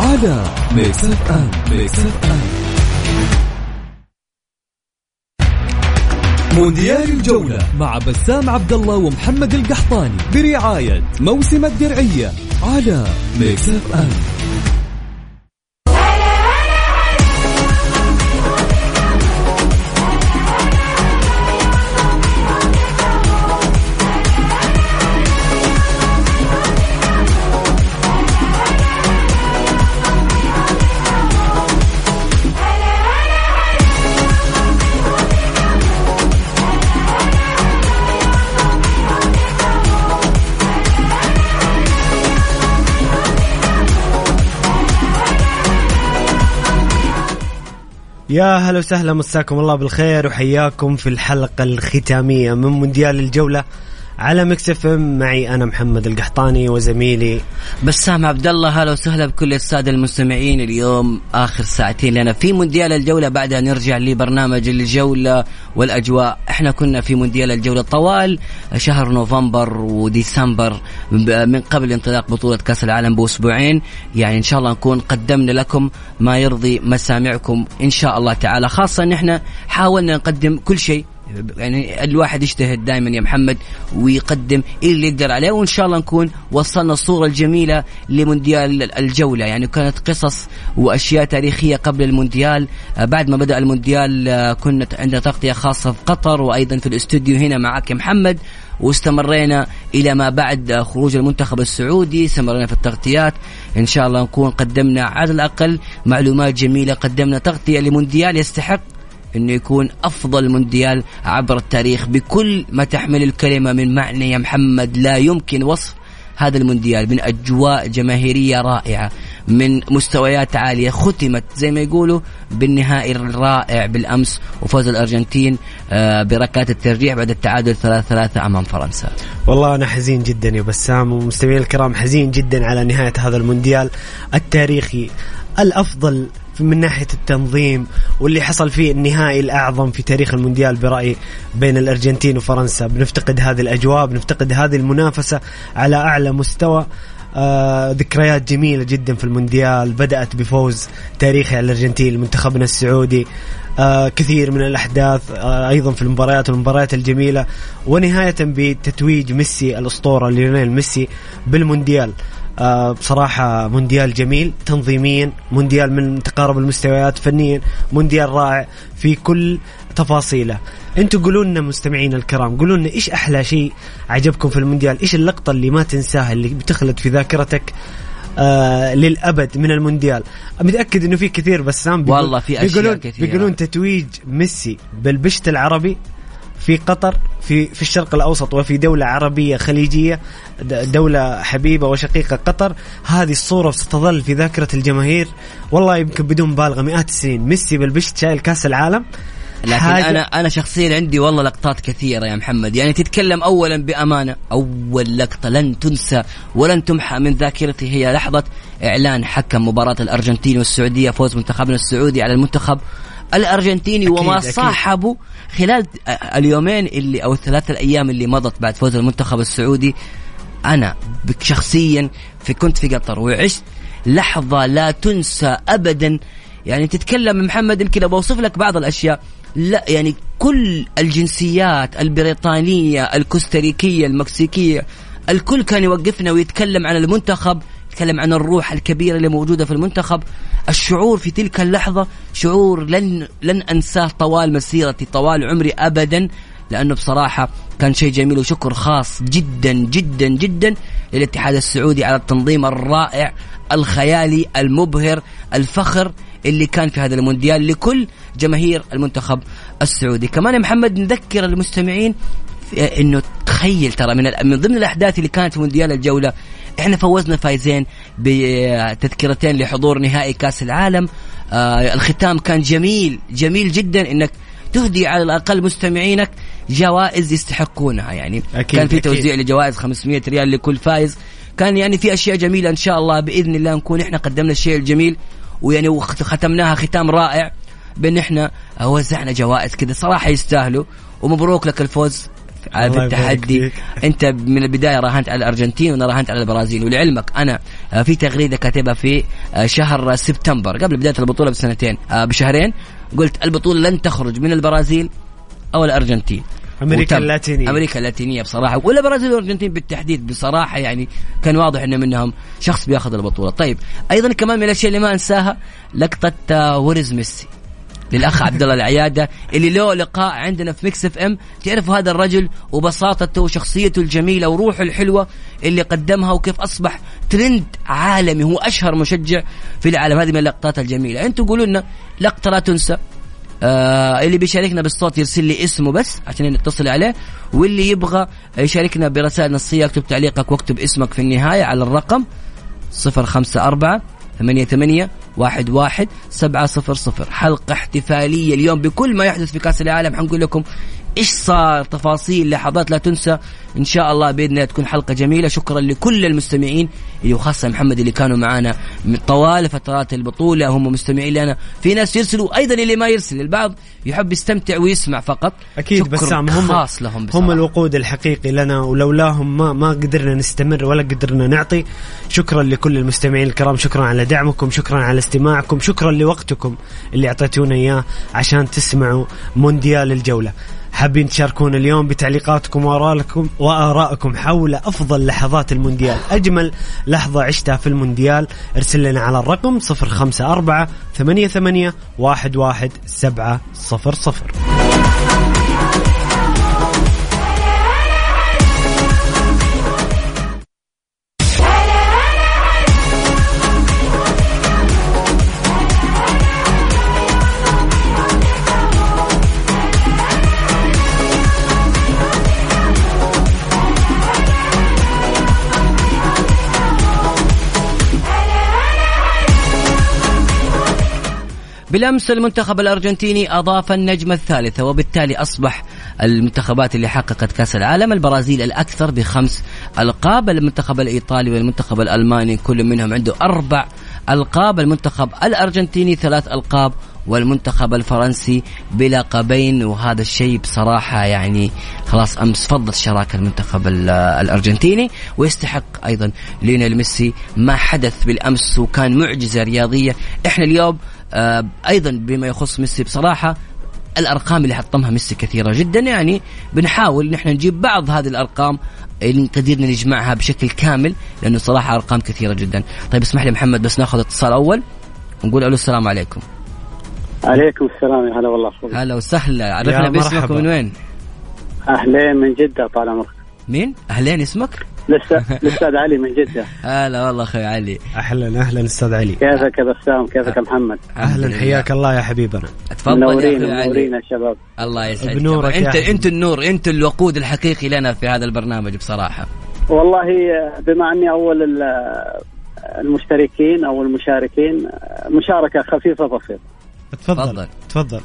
على Mix FM Mix FM مونديال الجولة مع بسام عبد الله ومحمد القحطاني برعاية موسم الدرعية على Mix FM يا هلا وسهلا مساكم الله بالخير وحياكم في الحلقة الختامية من مونديال الجولة. على Mix FM. معي أنا محمد القحطاني وزميلي بسام عبد الله. هلا وسهلا بكل الساده المستمعين. اليوم آخر ساعتين لنا في مونديال الجولة. بعدها نرجع لبرنامج الجولة والأجواء. إحنا كنا في مونديال الجولة طوال شهر نوفمبر وديسمبر من قبل انطلاق بطولة كأس العالم بأسبوعين. يعني إن شاء الله نكون قدمنا لكم ما يرضي مسامعكم إن شاء الله تعالى. خاصة إن إحنا حاولنا نقدم كل شيء يعني الواحد يجتهد دائما يا محمد ويقدم اللي يقدر عليه وإن شاء الله نكون وصلنا الصورة الجميلة لمونديال الجولة. يعني كانت قصص وأشياء تاريخية قبل المونديال. آه، بعد ما بدأ المونديال آه، كنا عندنا تغطية خاصة في قطر وأيضا في الاستوديو هنا معك يا محمد. واستمرينا إلى ما بعد آه، خروج المنتخب السعودي. استمرينا في التغطيات. إن شاء الله نكون قدمنا على الأقل معلومات جميلة قدمنا تغطية لمونديال يستحق إنه يكون أفضل مونديال عبر التاريخ بكل ما تحمل الكلمة من معنى يا محمد لا يمكن وصف هذا المونديال من أجواء جماهيرية رائعة من مستويات عالية ختمت زي ما يقولوا بالنهائي الرائع بالأمس وفوز الأرجنتين آه، بركات الترجيح بعد التعادل 3 3 أمام فرنسا. والله أنا حزين جدا يا بسام ومستمعين الكرام حزين جدا على نهاية هذا المونديال التاريخي الأفضل من ناحية التنظيم واللي حصل فيه النهائي الأعظم في تاريخ المونديال برأيي بين الأرجنتين وفرنسا. بنفتقد هذه الأجواء بنفتقد هذه المنافسة على أعلى مستوى. آه ذكريات جميلة جدا في المونديال بدأت بفوز تاريخي على الأرجنتين منتخبنا السعودي. آه كثير من الأحداث آه أيضا في المباريات والمباريات الجميلة ونهاية بتتويج ميسي الأسطورة ليونيل ميسي بالمونديال. آه بصراحة مونديال جميل تنظيميا مونديال من تقارب المستويات فنيا مونديال رائع في كل تفاصيله. أنتوا قولوا لنا مستمعين الكرام قولوا لنا إيش أحلى شيء عجبكم في المونديال؟ إيش اللقطة اللي ما تنساها اللي بتخلد في ذاكرتك؟ آه للأبد من المونديال. متأكد إنه في كثير بسام بيقول والله في أشياء بيقولون كثيرة. بيقولون تتويج ميسي بالبشت العربي في قطر في في الشرق الأوسط وفي دولة عربية خليجية دولة حبيبة وشقيقة قطر. هذه الصورة ستظل في ذاكرة الجماهير. والله يمكن بدون مبالغة مئات السنين. ميسي بالبشت شايل كأس العالم. لكن حاجة- أنا أنا شخصيا عندي والله لقطات كثيرة يا محمد. يعني تتكلم اولا بأمانة. أول لقطة لن تنسى ولن تمحى من ذاكرتي هي لحظة إعلان حكم مباراة الأرجنتين والسعودية فوز منتخبنا السعودي على المنتخب الأرجنتيني أكيد، وما أكيد. صاحبه خلال اليومين اللي أو الثلاث الأيام اللي مضت بعد فوز المنتخب السعودي. أنا شخصيا في كنت في قطر وعشت لحظة لا تنسى ابدا. يعني تتكلم محمد يمكن بوصف لك بعض الأشياء. لا يعني كل الجنسيات البريطانية الكوستاريكية المكسيكية الكل كان يوقفنا ويتكلم عن المنتخب يتكلم عن الروح الكبيرة اللي موجودة في المنتخب. الشعور في تلك اللحظة شعور لن لن أنساه طوال مسيرتي طوال عمري ابدا. لأنه بصراحة كان شيء جميل وشكر خاص جدا جدا جدا للاتحاد السعودي على التنظيم الرائع الخيالي المبهر الفخر اللي كان في هذا المونديال لكل جماهير المنتخب السعودي. كمان يا محمد نذكر المستمعين إنه تخيل ترى من من ضمن الأحداث اللي كانت في مونديال الجولة إحنا فوزنا فايزين بتذكرتين لحضور نهائي كأس العالم. آه الختام كان جميل جميل جدا إنك تهدي على الأقل مستمعينك جوائز يستحقونها. يعني أكيد، كان في أكيد. توزيع لجوائز 500 ريال لكل فايز كان يعني في أشياء جميلة إن شاء الله بإذن الله نكون إحنا قدمنا الشيء الجميل. ويعني ختمناها ختام رائع بإن إحنا وزعنا جوائز كذا. صراحة يستاهلوا. ومبروك لك الفوز في التحدي. أنت من البداية راهنت على الأرجنتين وأنا راهنت على البرازيل. ولعلمك أنا آه، في تغريدة كاتبها في آه، شهر سبتمبر قبل بداية البطولة بسنتين آه، بشهرين. قلت البطولة لن تخرج من البرازيل أو الأرجنتين. أمريكا وتم. اللاتينية. أمريكا اللاتينية بصراحة. ولا البرازيل والأرجنتين بالتحديد بصراحة يعني كان واضح إنه منهم شخص بياخذ البطولة. طيب أيضا كمان من الأشياء اللي ما أنساها لقطة where's ميسي للأخ عبد الله العيادة اللي له لقاء عندنا في Mix FM. تعرفوا هذا الرجل وبساطته وشخصيته الجميلة وروحه الحلوة اللي قدمها وكيف أصبح ترند عالمي هو أشهر مشجع في العالم. هذه من اللقطات الجميلة. أنتم قولوا لنا لقطة لا تنسى. آه اللي بيشاركنا بالصوت يرسل لي اسمه بس عشان نتصل عليه واللي يبغى يشاركنا برسائل نصية اكتب تعليقك واكتب اسمك في النهاية على الرقم صفر خمسة أربعة ثمانية ثمانية واحد واحد سبعة صفر صفر. حلقة احتفالية اليوم بكل ما يحدث في كأس العالم. حنقول لكم إيش صار؟ تفاصيل لحظات لا تنسى. إن شاء الله بإذن الله تكون حلقة جميلة. شكرا لكل المستمعين اللي وخاصه محمد اللي كانوا معنا من طوال فترات البطولة. هم مستمعين لنا. في ناس يرسلوا أيضا اللي ما يرسل. البعض يحب يستمتع ويسمع فقط. أكيد بسام هم خاص لهم بصراحة. هم الوقود الحقيقي لنا ولولاهم ما ما قدرنا نستمر ولا قدرنا نعطي. شكرا لكل المستمعين الكرام. شكرا على دعمكم. شكرا على استماعكم. شكرا لوقتكم اللي أعطيتونا إياه عشان تسمعوا مونديال الجولة. حابين تشاركونا اليوم بتعليقاتكم وآرائكم وآرائكم حول أفضل لحظات المونديال. أجمل لحظة عشتها في المونديال. ارسل لنا على الرقم 054 88 11 بالأمس المنتخب الأرجنتيني أضاف النجمه الثالثه وبالتالي أصبح المنتخبات اللي حققت كأس العالم البرازيل الأكثر بخمس ألقاب. المنتخب الإيطالي والمنتخب الألماني كل منهم عنده أربع ألقاب. المنتخب الأرجنتيني ثلاث ألقاب والمنتخب الفرنسي بلقبين. وهذا الشيء بصراحة يعني خلاص أمس فضت شراكة المنتخب ال- الأرجنتيني ويستحق أيضا ليونيل ميسي. ما حدث بالأمس وكان معجزة رياضية. إحنا اليوم أيضا بما يخص ميسي بصراحة الأرقام اللي حطمها ميسي كثيرة جدا. يعني بنحاول نحن نجيب بعض هذه الأرقام اللي قدرنا نجمعها بشكل كامل لأنه صراحة أرقام كثيرة جدا. طيب اسمح لي محمد بس ناخذ اتصال أول ونقول ألو السلام عليكم. عليكم السلام يا هلا والله. هلا وسهلا. عرفنا باسمك. من وين؟ أهلين من جدة طال عمرك. مين؟ أهلين اسمك؟ الاستاذ علي من جدة. هلا والله أخوي علي. أهلا أهلا أستاذ علي. كيفك يا بسام كيفك يا محمد؟ أهلا حياك الله يا حبيبنا. تفضل يا منورين أخوي منورين علي. يا شباب. الله يسعدك. بنورك يا انت. أنت النور أنت الوقود الحقيقي لنا في هذا البرنامج بصراحة. والله بما أني أول ال- المشتركين أو المشاركين مشاركة خفيفة بسيطة. تفضل تفضل. تفضل.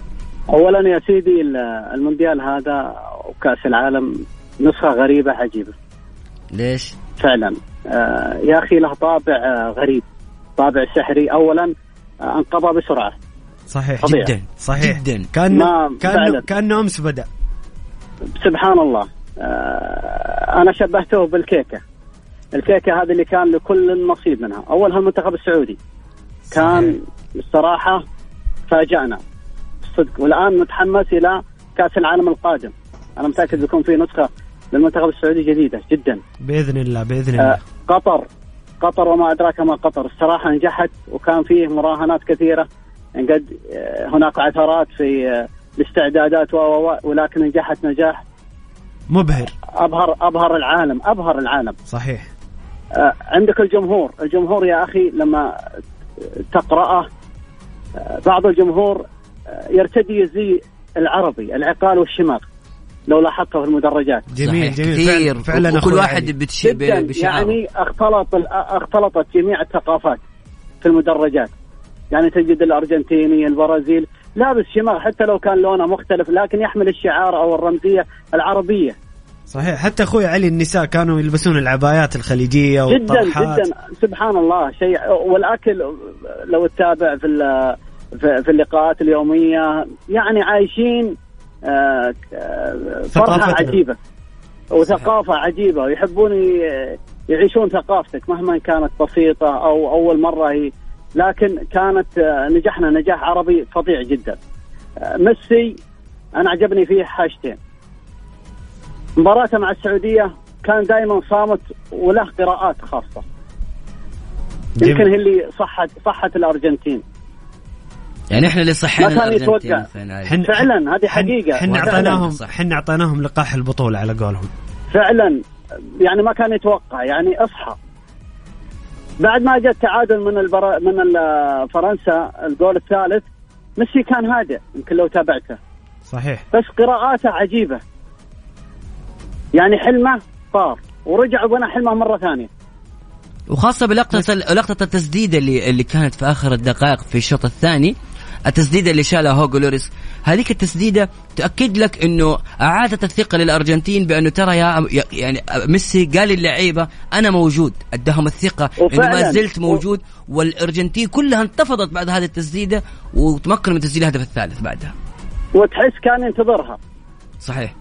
اولا يا سيدي ال- المونديال هذا وكأس العالم نسخة غريبة عجيبة. ليش؟ فعلا. آه، يا أخي له طابع آه، غريب. طابع سحري. اولا آه، انقضى بسرعة. صحيح طبيعي. جدا صحيح. جدا. كانه كانه. كأنه أمس بدأ. سبحان الله. آه، أنا شبهته بالكيكة. الكيكة هذه اللي كان لكل نصيب منها. اولها المنتخب السعودي. كان الصراحه فاجأنا. صدق. والآن نتحمس إلى كأس العالم القادم. أنا متأكد بيكون في نسخة للمنتخب السعودي جديدة جدا. بإذن الله بإذن آه، الله قطر. قطر وما أدراك ما قطر. الصراحة نجحت وكان فيه مراهنات كثيرة. ان قد آه، هناك عثرات في آه، الاستعدادات و ولكن نجحت نجاح. مبهر. أبهر أبهر العالم أبهر العالم. صحيح. آه، عندك الجمهور. الجمهور يا أخي لما تقرأه آه، بعض الجمهور آه، يرتدي الزي العربي العقال والشماغ. لو لاحظته في المدرجات. جميل صحيح، جميل. كثير. فعلا, أخوي واحد. بتش... جدا بشعاره يعني اختلط اختلطت جميع الثقافات في المدرجات. يعني تجد الأرجنتيني البرازيل لابس شماغ حتى لو كان لونه مختلف لكن يحمل الشعار أو الرمزية العربية. صحيح. حتى أخوي علي النساء كانوا يلبسون العبايات الخليجية جدا والطرحات. جدا. سبحان الله شيء. والأكل لو تتابع في ال- في في اللقاءات اليومية يعني عايشين فرحة ثقافتنا. عجيبة. وثقافة عجيبة ويحبون يعيشون ثقافتك مهما كانت بسيطة أو أول مرة هي. لكن كانت آه، نجحنا نجاح عربي فظيع جدا. آه، ميسي أنا عجبني فيه حاجتين. مباراته مع السعودية كان دائما صامت وله قراءات خاصة. يمكن هي اللي صحت صحت الأرجنتين. يعني إحنا اللي صحينا ما كان الارجنتين. حن- فعلا هذه حن- حقيقة. حنا فعلاً. اعطيناهم صح. حنا اعطيناهم لقاح البطولة على قولهم. فعلا يعني ما كان يتوقع يعني اصحى. بعد ما جاء التعادل من البر... من ال- فرنسا الجول الثالث ميسي كان هادئ يمكن لو تابعته. صحيح. بس قراءاته عجيبة. يعني حلمه طار ورجع وبنى حلمه مرة ثانية. وخاصة بلقطة لقطة التسديدة اللي اللي كانت في آخر الدقائق في الشوط الثاني. التسديدة اللي شالها هوجو لوريس. هذيك التسديدة تؤكد لك إنه أعادت الثقة للأرجنتين بأنه ترى يا يعني ميسي قال للعيبة أنا موجود. أداهم الثقة إنه ما. زلت موجود. والأرجنتين كلها انتفضت بعد هذه التسديدة وتمكن من تسجيل الهدف الثالث بعدها. وتحس كان ينتظرها. صحيح.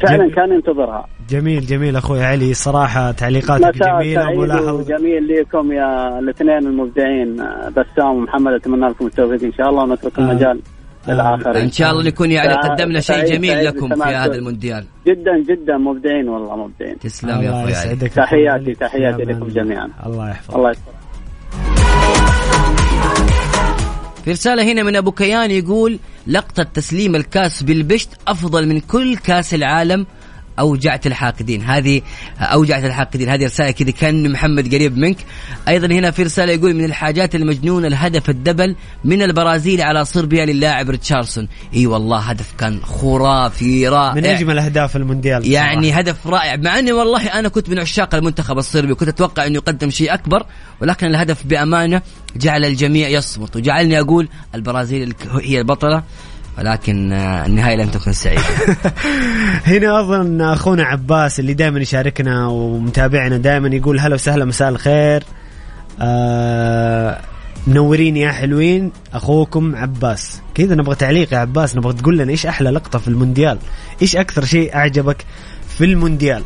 فعلا جميل. كان ينتظرها. جميل جميل أخوي علي. صراحة تعليقاتك جميلة وملاحظه وجميل لكم يا الاثنين المبدعين آه، بسام ومحمد أتمنى لكم التوفيق إن شاء الله ونترك آه. المجال للآخرين. إن شاء الله نكون يعني قدمنا شيء جميل لكم في. هذا المونديال. جدا جدا مبدعين والله مبدعين. تسلم يا أخوي علي. تحياتي-. تحياتي لكم جميعاً. الله يحفظك. الله يستر في رسالة هنا من أبو كيان يقول لقطة تسليم الكاس بالبشت أفضل من كل كاس العالم أوجعت الحاقدين. هذه أوجعت الحاقدين. هذه رسالة كذا كان محمد قريب منك. أيضا هنا في رسالة يقول من الحاجات المجنونة الهدف الدبل من البرازيل على صربيا للاعب ريتشاردسون. إي والله هدف كان خرافي رائع. من أجمل أهداف المونديال يعني صراحة. هدف رائع. مع أني والله أنا كنت من عشاق المنتخب الصربي وكنت أتوقع انه يقدم شيء أكبر ولكن الهدف بأمانة جعل الجميع يصمت وجعلني أقول البرازيل هي البطلة. ولكن آه، النهاية لم تكن سعيدة. هنا أظن أخونا عباس اللي دائما يشاركنا ومتابعنا دائما يقول هلا وسهلا مساء الخير. آه منورين يا حلوين. أخوكم عباس. كذا نبغى تعليق يا عباس نبغى تقول لنا إيش أحلى لقطة في المونديال؟ إيش أكثر شيء أعجبك في المونديال؟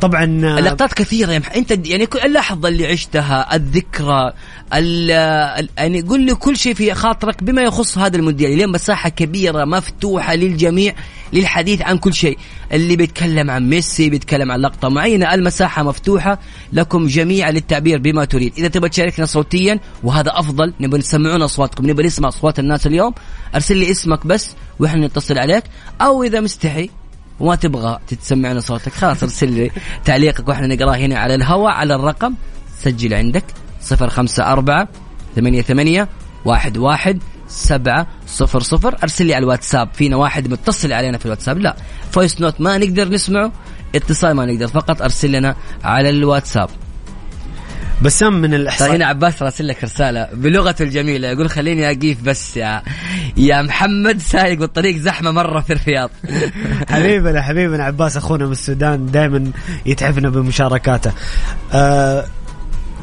طبعا اللقطات كثيرة يا مح... أنت يعني اللحظة اللي عشتها الذكرى ال... ال... يعني قل لي كل شيء في خاطرك بما يخص هذا المونديال. اليوم مساحة كبيرة مفتوحة للجميع للحديث عن كل شيء. اللي بيتكلم عن ميسي بيتكلم عن لقطة معينة المساحة مفتوحة لكم جميعا للتعبير بما تريد. إذا تبغى تشاركنا صوتيا وهذا أفضل نبغى نسمعون أصواتكم نبغى نسمع أصوات الناس اليوم أرسل لي اسمك بس وإحنا نتصل عليك. أو إذا مستحي وما تبغى تتسمعنا صوتك. خلاص ارسل لي تعليقك وإحنا نقراه هنا على الهواء على الرقم. سجل عندك صفر خمسة أربعة ثمانية ثمانية واحد واحد سبعة صفر صفر. أرسل لي على الواتساب. فينا واحد متصل علينا في الواتساب؟ لا. voice note ما نقدر نسمعه اتصال ما نقدر فقط أرسل لنا على الواتساب. بسام من طيب الأحساء هنا عباس راسل لك رسالة بلغته الجميلة يقول خليني أقيف بس يا يا محمد سايق بالطريق زحمة مرة في الرياض. حبيبنا حبيبنا عباس أخونا من السودان دائما يتعبنا بمشاركاته. آه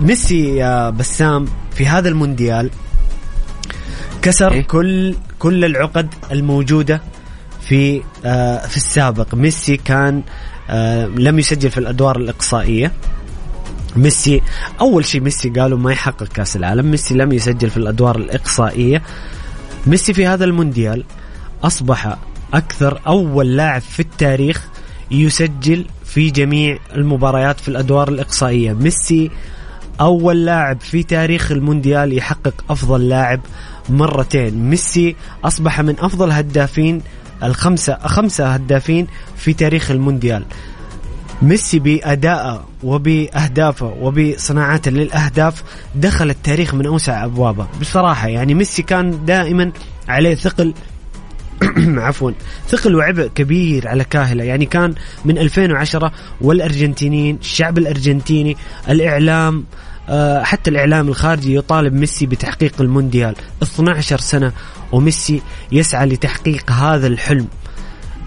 ميسي يا بسام في هذا المونديال كسر إيه؟ كل كل العقد الموجودة في آه في السابق. ميسي كان آه لم يسجل في الأدوار الإقصائية. ميسي. أول شيء ميسي قالوا ما يحقق كأس العالم. ميسي لم يسجل في الأدوار الإقصائية. ميسي في هذا المونديال أصبح أكثر أول لاعب في التاريخ يسجل في جميع المباريات في الأدوار الإقصائية. ميسي أول لاعب في تاريخ المونديال يحقق أفضل لاعب مرتين. ميسي أصبح من أفضل هدافين الخمسه خمسة هدافين في تاريخ المونديال. ميسي بأدائه وبأهدافه وبصناعته للأهداف دخل التاريخ من أوسع أبوابه. بصراحة يعني ميسي كان دائما عليه ثقل عفوا ثقل وعبء كبير على كاهلة. يعني كان من 2010 والأرجنتينيين الشعب الأرجنتيني الإعلام آه، حتى الإعلام الخارجي يطالب ميسي بتحقيق المونديال. 12 سنة وميسي يسعى لتحقيق هذا الحلم.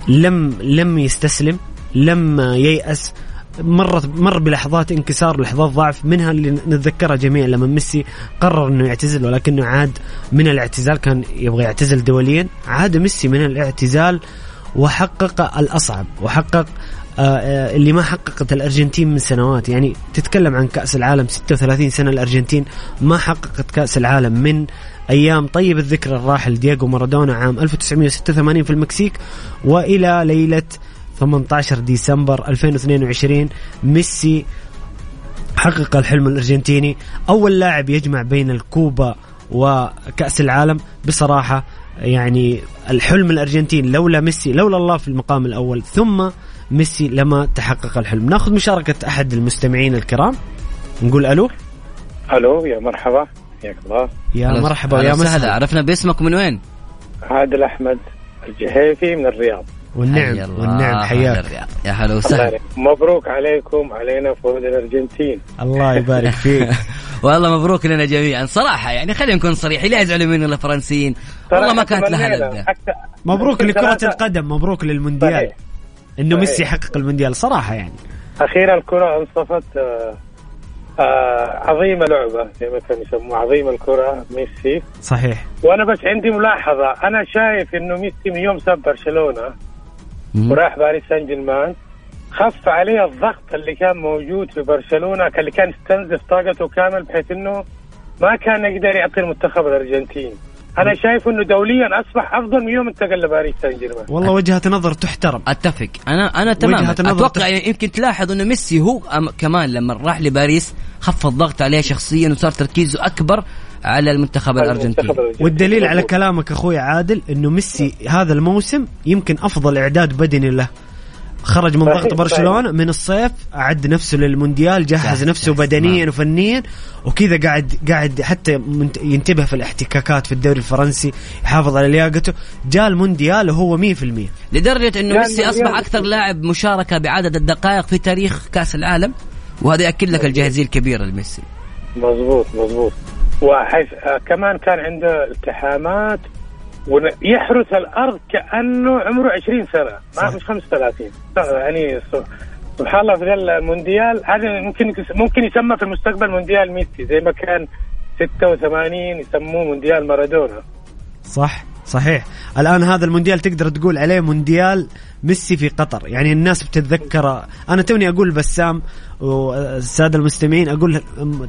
لم لم يستسلم. لم ييأس مرت مر بلحظات انكسار لحظات ضعف منها اللي نتذكرها جميعا لما ميسي قرر إنه يعتزل ولكنه عاد من الاعتزال كان يبغى يعتزل دوليا عاد ميسي من الاعتزال وحقق الأصعب وحقق آه، آه، اللي ما حققت الأرجنتين من سنوات. يعني تتكلم عن كأس العالم 36 سنة الأرجنتين ما حققت كأس العالم من أيام. طيب الذكر الراحل دييغو مارادونا عام 1986 في المكسيك وإلى ليلة 18 ديسمبر 2022 ميسي حقق الحلم الأرجنتيني. أول لاعب يجمع بين الكوبا وكأس العالم. بصراحة يعني الحلم الأرجنتيني لولا ميسي لولا الله في المقام الأول ثم ميسي لما تحقق الحلم. ناخذ مشاركة أحد المستمعين الكرام. نقول ألو. ألو يا مرحبا. حياك الله. يا مرحبا يا وسهلا. مسهلا عرفنا باسمك من وين؟ عادل احمد الجهيفي من الرياض. والنعم والنعم حياك. يا هلا وسهلا. مبروك عليكم علينا فوز الأرجنتين. الله يبارك فيك. والله مبروك لنا جميعا. صراحة يعني خلينا نكون صريحين لا يزعلوا مننا الفرنسيين. والله ما كانت لها حتى- مبروك لكرة القدم مبروك للمونديال. صحيح. إنه صحيح. ميسي يحقق المونديال صراحة يعني. أخيرا الكرة أنصفت آه، آه، عظيمة لعبة زي ما كانوا يسموها عظيمة الكرة ميسي. صحيح. وأنا بس عندي ملاحظة أنا شايف إنه ميسي من يوم ساب برشلونة. وراح باريس سان جيرمان خف عليه الضغط اللي كان موجود في برشلونة اللي كان يستنزف طاقته كامل بحيث إنه ما كان يقدر يعطي المنتخب الارجنتيني أنا شايف إنه دوليا أصبح أفضل من يوم انتقل لباريس سان جيرمان والله وجهة نظر تحترم. أتفق. أنا أنا نظر أتوقع يعني يمكن تلاحظ إنه ميسي هو كمان لما راح لباريس خف الضغط عليه شخصيا وصار تركيزه أكبر. على المنتخب الأرجنتيني. والدليل على. كلامك أخوي عادل إنه ميسي هذا الموسم يمكن أفضل إعداد بدني له خرج من ضغط برشلونة. من الصيف أعد نفسه للمونديال جهز نفسه بدنيا تمام. وفنيا وكذا قاعد قاعد حتى ينتبه في الاحتكاكات في الدوري الفرنسي يحافظ على لياقته جاء المونديال وهو 100% لدرجة إنه ميسي أصبح. أكثر لاعب مشاركة بعدد الدقائق في تاريخ كأس العالم وهذا يأكد لك الجاهزيه الكبيره لميسي مظبوط مظبوط وحيث آه كمان كان عنده التحامات ويحرث الأرض كأنه عمره 20 سنة ما مش 35 يعني سبحان الله في المونديال هذا ممكن ممكن يسمى في المستقبل مونديال ميسي زي ما كان 86 يسموه مونديال مارادونا. صح. صحيح. الآن هذا المونديال تقدر تقول عليه مونديال ميسي في قطر. يعني الناس بتتذكر أنا توني أقول بسام والسادة المستمعين أقول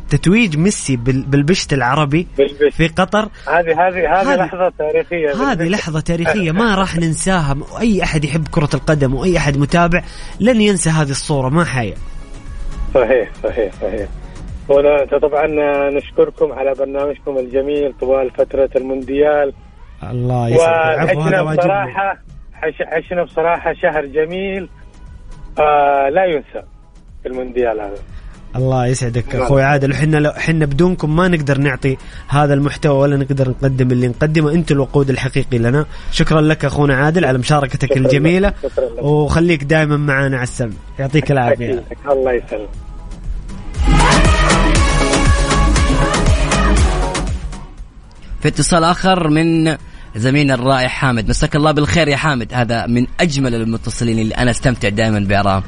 تتويج ميسي بال- بالبشت العربي بالبشت. في قطر. هذه هذه هذه لحظة تاريخية هذه لحظة تاريخية ما راح ننساها. أي أحد يحب كرة القدم وأي أحد متابع لن ينسى هذه الصورة ما حيا صحيح صحيح صحيح. هنا طبعا نشكركم على برنامجكم الجميل طوال فترة المونديال. الله يسعدك. واجبنا. بصراحة عشنا بصراحة شهر جميل آه لا ينسى في المونديال هذا. الله يسعدك. أخوي عادل إحنا لو إحنا بدونكم ما نقدر نعطي هذا المحتوى ولا نقدر نقدم اللي نقدمه. أنت الوقود الحقيقي لنا. شكرا لك أخونا عادل على مشاركتك لك. وخليك دائما معنا على السمع يعطيك العافية. أكيد. الله يسلمك. في اتصال آخر من زميلنا الرائع حامد. مساك الله بالخير يا حامد. هذا من أجمل المتصلين اللي أنا أستمتع دائما بأرائهم.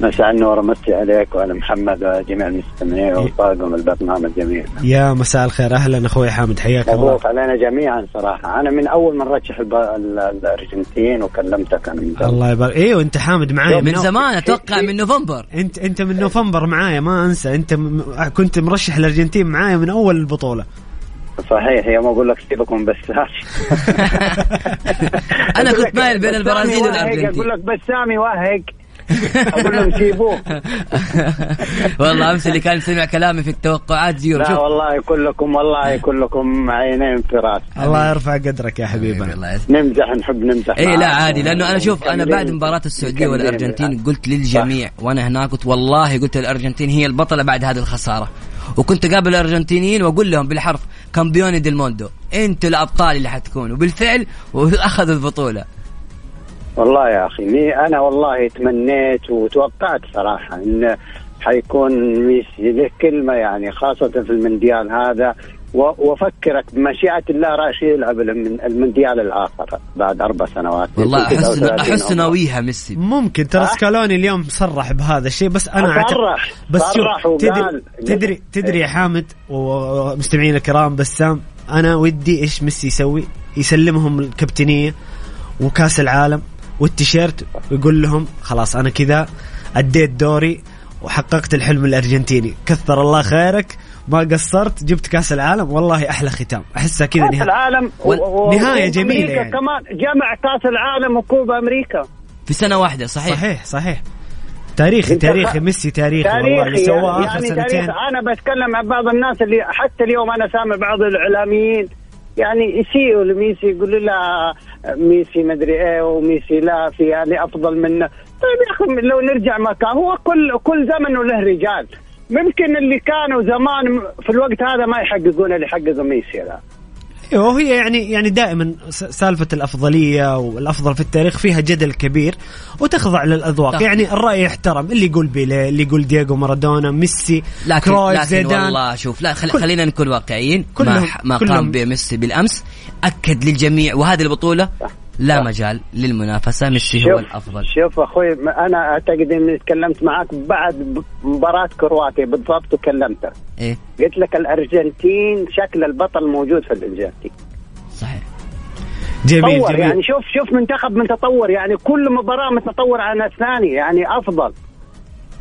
مساء النور مسي عليك وعلى محمد وجميع المستمعين وطاقم البرنامج جميع يا مساء الخير. أهلا أخوي حامد. حياك الله. مبروك علينا جميعا صراحة. أنا من أول من رشح الب... ال- الأرجنتين وكلمتك. أنا من زمان. الله يبارك. أيوه انت حامد معايا. من أو- زمان أتوقع من نوفمبر. انت أنت من نوفمبر معايا. ما أنسى. أنت م... كنت مرشح الأرجنتين معايا من أول البطولة. صحيح يوم أقول لك سيبكم بس أنا كنت مايل بين البرازيل والأرجنتين. لك بسامي واهق أقول لهم سيبوه. والله أمس اللي كان يسمع كلامي في التوقعات zero لا شوف. والله كلكم والله كلكم عينين في راس الله يرفع قدرك يا حبيبنا. نمزح نحب نمزح. اي لا. عادي لأنه أنا شوف أنا بعد مباراة السعودية والأرجنتين. قلت للجميع وأنا هناك قلت والله قلت الأرجنتين هي البطلة بعد هذه الخسارة. وكنت اقابل الأرجنتينيين وأقول لهم بالحرف campioni del mondo أنتوا الأبطال اللي حتكونوا بالفعل واخذوا البطولة. والله يا أخي مي أنا والله تمنيت وتوقعت صراحة إن حيكون ميسي له كلمة يعني خاصة في المونديال هذا. وأفكرك بمشيئة الله راح يلعب الم- المونديال الآخر بعد أربع سنوات. والله أحس 39 أحس. ناويها ميسي. ممكن. ترى ها؟ سكالوني اليوم صرح بهذا الشيء بس أنا أعتقد- صرح. بس صرح شوف تدري تدري تدري يا حامد ومستمعينا الكرام بسام أنا ودي إيش ميسي يسوي؟ يسلمهم الكابتنية وكأس العالم والتيشيرت ويقول لهم خلاص أنا كذا أديت دوري وحققت الحلم الأرجنتيني. كثر الله خيرك. ما قصرت جبت كأس العالم والله أحلى ختام. أحسها كذا كأس نهاية. العالم و- نهاية جميلة وأمريكا يعني. كمان جمع كأس العالم وكوبا أمريكا. في سنة واحدة صحيح, صحيح صحيح. تاريخي تاريخي ميسي تاريخي والله اللي تاريخي سواه يعني, آخر يعني سنتين. تاريخ. أنا بتكلم عن بعض الناس اللي حتى اليوم أنا سامع بعض الإعلاميين يعني يسيئوا لميسي يقولوا لا ميسي مدري إيه وميسي لا في يعني أفضل منه طيب يا أخي لو نرجع مكان هو كل كل زمن وله رجال. ممكن اللي كانوا زمان في الوقت هذا ما يحققون اللي حققه ميسي لا. أيوه وهي يعني يعني دائما سالفة الأفضلية والأفضل في التاريخ فيها جدل كبير وتخضع للأذواق. صح. يعني الرأي يحترم. اللي يقول بيليه اللي يقول دييغو مارادونا ميسي لكن كرويف لكن زيدان. والله شوف لا خل كل- خلينا نكون واقعيين. كلهم- ما ح- ما كلهم- قام به ميسي بالأمس. أكد للجميع. وهذه البطولة لا صح. مجال للمنافسة ميسي هو الأفضل. شوف أخوي أنا أعتقد إني تكلمت معك بعد مباراة كرواتيا بالضبط وكلمتك إيه. قلت لك الأرجنتين شكل البطل موجود في الأرجنتين. صحيح. جميل تطور جميل. يعني شوف شوف منتخب متطور يعني كل مباراة متطور عن الثاني يعني أفضل.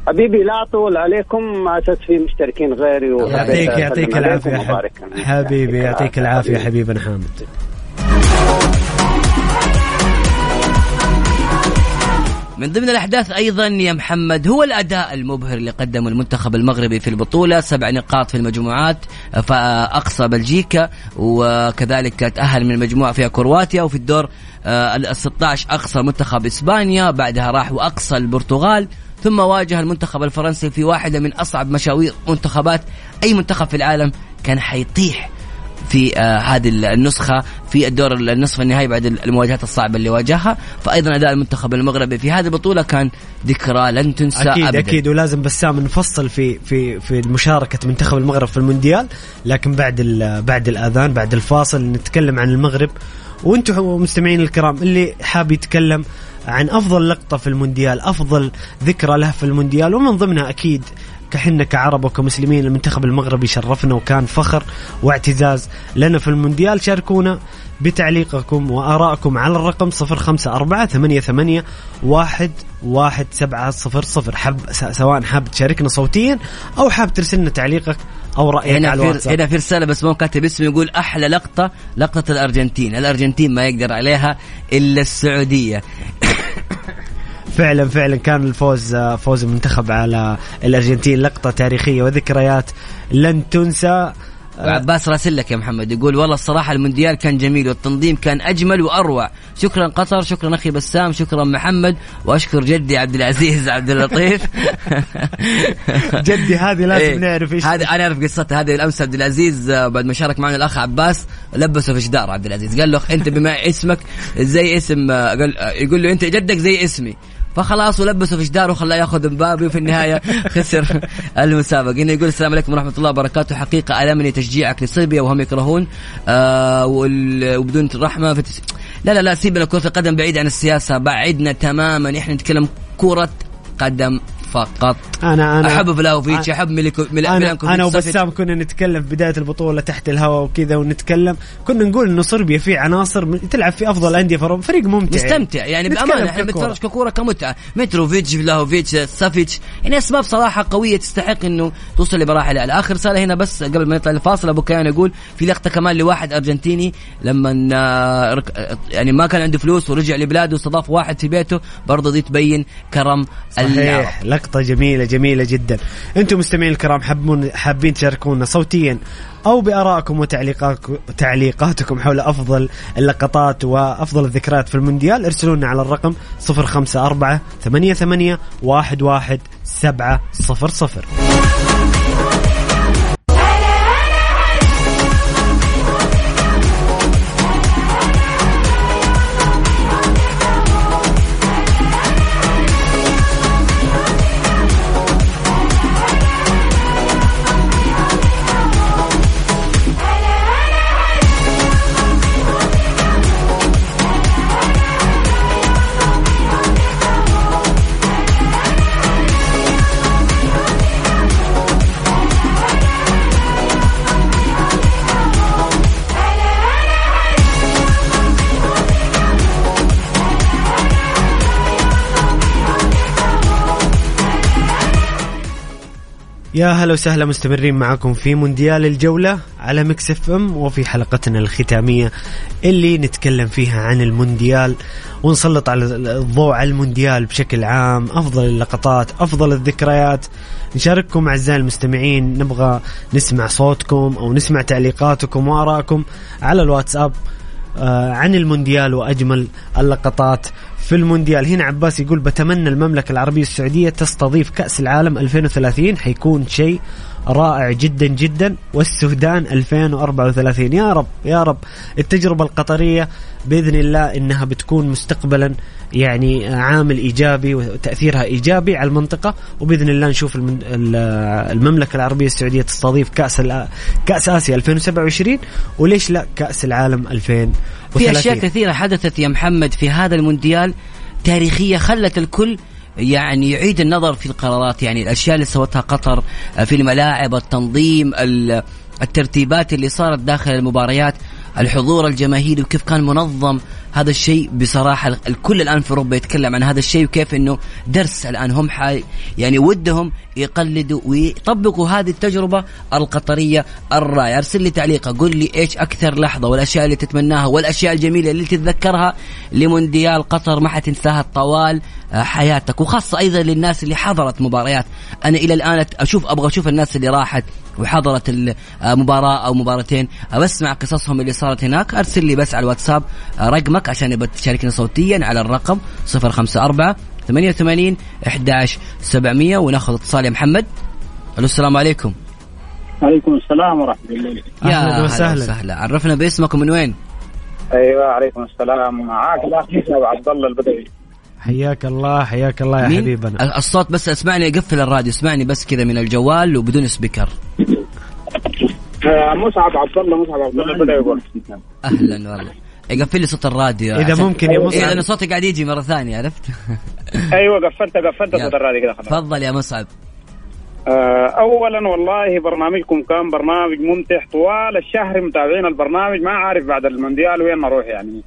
حبيبي لا طول عليكم ما أساس في مشتركين غيري يعطيك يعطيك العافية. حبيبي يعطيك العافية حبيبنا حامد من ضمن الأحداث أيضا يا محمد هو الأداء المبهر اللي قدمه المنتخب المغربي في البطولة سبع نقاط في المجموعات فأقصى بلجيكا وكذلك تأهل من المجموعة فيها كرواتيا وفي الدور آه، ال 16 أقصى منتخب إسبانيا بعدها راح وأقصى البرتغال ثم واجه المنتخب الفرنسي في واحدة من أصعب مشاوير منتخبات أي منتخب في العالم كان حيطيح في آه هذه النسخة في الدور النصف النهائي بعد المواجهات الصعبة اللي واجهها. فأيضا أداء المنتخب المغربي في هذه البطولة كان ذكرى لن تنسى أكيد أبدا. أكيد ولازم بسام نفصل في في في مشاركة منتخب المغرب في المونديال لكن بعد بعد الأذان بعد الفاصل نتكلم عن المغرب. وأنتم مستمعين الكرام اللي حاب يتكلم عن أفضل لقطة في المونديال أفضل ذكرى له في المونديال ومن ضمنها أكيد كحنا كعرب وكمسلمين المنتخب المغربي شرفنا وكان فخر واعتزاز. لنا في المونديال شاركونا بتعليقكم وآرائكم على الرقم 054 88 واحد واحد سبعة صفر صفر. حب سواء حاب تشاركنا صوتيا أو حاب ترسلنا تعليقك أو رأيك هنا على الواتساب. هنا في رسالة بس مو كاتب اسمه يقول أحلى لقطة لقطة الأرجنتين. الأرجنتين ما يقدر عليها إلا السعودية. فعلا فعلا كان الفوز فوز المنتخب على الأرجنتين. لقطة تاريخية وذكريات لن تنسى. وعباس راسل لك يا محمد يقول والله الصراحة المونديال كان جميل والتنظيم كان أجمل وأروع. شكرا قطر شكرا أخي بسام شكرا محمد وأشكر جدي عبد العزيز عبد اللطيف. جدي هذه لازم إيه، نعرف إيش هذه أنا أعرف قصتها. هذه الأمس عبد العزيز آه، بعد ما شارك معنا الأخ عباس لبسه في جدار عبد العزيز. قال له أنت بما اسمك زي اسم آه، قال آه، يقول له أنت جدك زي اسمي. فخلاص ولبسه في جدار وخلاه ياخذ مبابي وفي النهاية خسر المسابقة. هنا يقول السلام عليكم ورحمة الله وبركاته. حقيقة ألمني تشجيعك لصربيا وهم يكرهون آه وبدون رحمه في تس... لا لا لا سيبنا كرة القدم بعيد عن السياسة بعدنا تماما. إحنا نتكلم كرة قدم فقط. أنا أنا أحب فلاوفيتش أحب ميليكو ميل- أنا أنا. وبسام كنا نتكلم في بداية البطولة تحت الهواء وكذا ونتكلم. كنا نقول إنه صربيا في عناصر تلعب في أفضل أندية في أوروبا. فريق ممتع. نستمتع يعني بأمانة إحنا. بنتفرج ككورة كمتعة. متروفيتش فلاهوفيتش سافيتش. يعني أسباب صراحة قوية تستحق إنه توصل لمراحل أعلى. آخر رساله هنا بس قبل ما نطلع الفاصل أبو كيان يقول في لقطة كمان لواحد أرجنتيني لما آه، يعني ما كان عنده فلوس ورجع لبلاده واستضاف واحد في بيته برضه دي تبين كرم العرب صحيح لقطة جميلة جميلة جدا. أنتم مستمعين الكرام حابين تشاركونا صوتيا أو بآرائكم وتعليقاتكم تعليقاتكم حول أفضل اللقطات وأفضل الذكريات في المونديال ارسلوا لنا على الرقم 054 88 11 700 يا هلا وسهلا مستمرين معكم في مونديال الجولة على Mix FM وفي حلقتنا الختامية اللي نتكلم فيها عن المونديال ونسلط على الضوء على المونديال بشكل عام أفضل اللقطات أفضل الذكريات. نشارككم أعزائي المستمعين نبغى نسمع صوتكم أو نسمع تعليقاتكم وآرائكم على الواتساب آه، عن المونديال وأجمل اللقطات. في المونديال. هنا عباس يقول بتمنى المملكة العربية السعودية تستضيف كأس العالم 2030 حيكون شيء رائع جدا جدا. والسودان 2034 يا رب يا رب. التجربة القطرية بإذن الله إنها بتكون مستقبلا يعني عامل إيجابي وتأثيرها إيجابي على المنطقة وبإذن الله نشوف المملكة العربية السعودية تستضيف كأس كأس آسيا 2027 وليش لا كأس العالم 2030 في أشياء كثيرة حدثت يا محمد في هذا المونديال تاريخية خلت الكل يعني يعيد النظر في القرارات يعني الأشياء اللي سوتها قطر آه، في الملاعب التنظيم ال- الترتيبات اللي صارت داخل المباريات الحضور الجماهيري وكيف كان منظم هذا الشيء بصراحة الكل الآن في أوروبا يتكلم عن هذا الشيء وكيف إنه درس الآن هم حي يعني ودهم يقلدوا ويطبقوا هذه التجربة القطرية الرائعة. أرسل لي تعليق قول لي إيش أكثر لحظة والأشياء اللي تتمناها والأشياء الجميلة اللي تتذكرها لمونديال قطر ما حتنساها طوال آه، حياتك. وخاصة أيضا للناس اللي حضرت مباريات. أنا إلى الآن أشوف أبغى أشوف الناس اللي راحت وحضرت المباراة أو مباراتين. بسمع قصصهم اللي صارت هناك. أرسل لي بس على الواتساب آه، رقمك عشان يبقى تشاركنا صوتيا على الرقم 054 88 11 700 وناخذ اتصال يا محمد. ألو السلام عليكم. عليكم السلام ورحمة الله. يا وسهلا. وسهلا. عرفنا باسمك ومن وين؟ أيوه عليكم السلام. معاك الأخ أبو عبد الله البدوي. حياك الله حياك الله يا مين؟ حبيبنا. ال- الصوت بس اسمعني قفل الراديو. اسمعني بس كذا من الجوال وبدون سبيكر. آه، مصعب عبد الله مصعب عبد الله البدوي. أهلا والله. يقفل لي صوت الراديو. إذا عشان- ممكن يا مصعب لأنه صوتي قاعد يجي مرة ثانية عرفت؟ أيوه قفلت قفلت. صوت الراديو كده خلاص. تفضل يا مصعب آه، اولا والله برنامجكم كان برنامج ممتع طوال الشهر متابعين البرنامج. ما عارف بعد المونديال وين نروح يعني.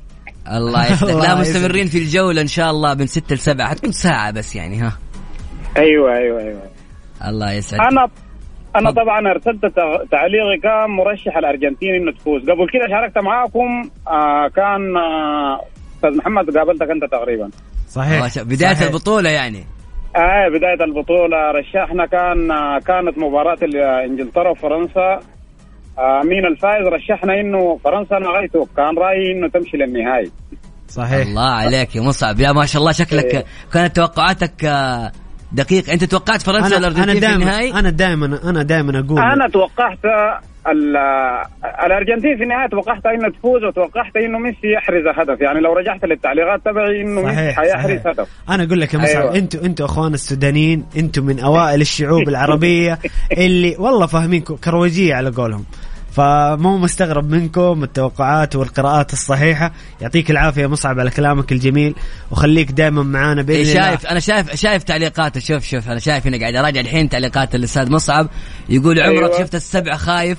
الله يسعدك لا. مستمرين في الجولة إن شاء الله من ستة لسبعة. حتكون ساعة بس يعني ها. أيوه أيوه أيوه. الله يسعدك. أنا أنا. طبعا ارسلت تع- تعليقي كان مرشح الارجنتين إنه تفوز. قبل كده شاركت معاكم آه كان آه، أستاذ محمد قابلتك أنت تقريبا. صحيح. بداية صحيح. البطولة يعني. آه بداية البطولة رشحنا كان آه كانت مباراة انجلترا وفرنسا. آه مين الفائز رشحنا إنه فرنسا نغيته كان رأيي إنه تمشي للنهائي. صحيح. الله عليك يا مصعب. يا ما شاء الله شكلك إيه. كانت توقعاتك آه، دقيقة أنت توقعت فرنسا والارجنتين في النهائي؟ أنا دائما أنا دائما أقول أنا توقعت ال- الأرجنتين في النهايه توقعت إنه تفوز وتوقعت إنه ميسي يحرز هدف. يعني لو رجعت للتعليقات تبعي إنه ميسي صحيح حيحرز صحيح. هدف. أنا أقول لك يا مصعب أيوة. أنتوا أنتوا أخوان السودانيين أنتوا من أوائل الشعوب العربية اللي والله فاهمين كرويجية على قولهم. فمو مستغرب منكم التوقعات والقراءات الصحيحة. يعطيك العافية يا مصعب على كلامك الجميل وخليك دائما معانا بإذن إيه الله. شايف أنا شايف شايف تعليقاته. شوف شوف أنا شايف هنا قاعد اراجع الحين تعليقات الأستاذ مصعب. يقول عمرك أيوة. شفت السبع خايف؟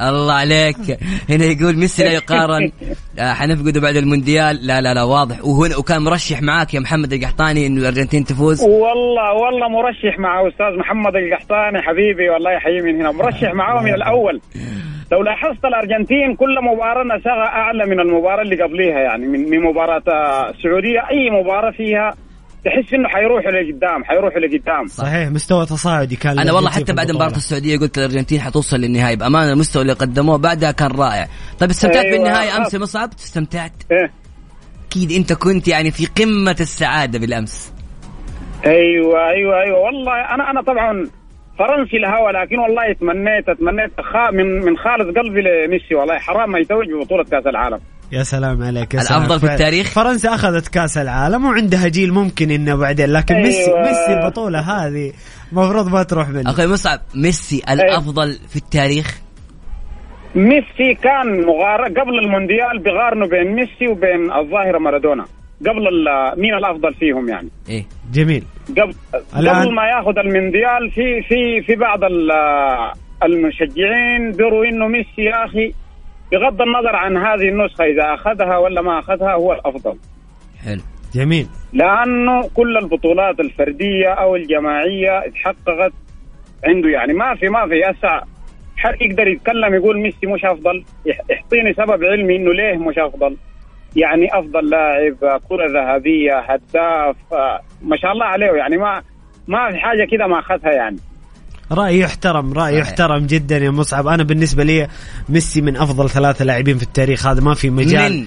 الله عليك. هنا يقول ميسي لا يقارن. آه، حنفقده بعد المونديال. لا لا لا واضح. وهنا وكان مرشح معاك يا محمد القحطاني إنه الأرجنتين تفوز. والله والله مرشح مع أستاذ محمد القحطاني حبيبي والله يحييه من هنا. مرشح معاه من الأول. لو لاحظت الأرجنتين كل مباراة نساغها أعلى من المباراة اللي قبليها يعني من من مباراة آه، السعودية أي مباراة فيها تحس إنه حيروحوا لقدام حيروحوا لقدام صحيح مستوى تصاعدي كان أنا والله حتى بعد. مباراة السعودية قلت الارجنتين حتوصل للنهائي بأمانة المستوى اللي قدموه بعدها كان رائع طيب استمتعت أيوة. بالنهايه أمس يا مصعب استمتعت إيه. أكيد أنت كنت يعني في قمة السعادة بالأمس أيوه أيوه أيوه والله أنا أنا طبعا فرنسي الهوى لكن والله تمنيت تمنيت خا من من خالص قلبي لميسي والله حرام ما يتوج ببطولة كأس العالم يا سلام عليك يا سلام. الأفضل في التاريخ؟ فرنسا أخذت كأس العالم وعندها جيل ممكن إنه بعدين لكن أيوة. ميسي ميسي البطولة هذه المفروض ما تروح منه أخوي مصعب ميسي الأفضل في التاريخ ميسي كان مغار قبل المونديال بيقارنوا بين ميسي وبين الظاهرة مارادونا قبل ال- مين الأفضل فيهم يعني؟ إيه. جميل. قبل الآن- قبل ما يأخذ المونديال في في في بعض ال- المشجعين بيروا إنه ميسي يا أخي بغض النظر عن هذه النسخة إذا أخذها ولا ما أخذها هو الأفضل. حلو. جميل. لأنه كل البطولات الفردية أو الجماعية اتحققت عنده يعني ما في ما في هسه حد يقدر يتكلم يقول ميسي مش أفضل. يح- يعطيني سبب علمي إنه ليه مش أفضل. يعني أفضل لاعب كرة ذهبية هداف آه، ما شاء الله عليه يعني ما ما في حاجة كده ما أخذها يعني. رأي يحترم رأي صحيح. يحترم جدا يا مصعب. أنا بالنسبة لي ميسي من أفضل ثلاثة لاعبين في التاريخ هذا ما في مجال. من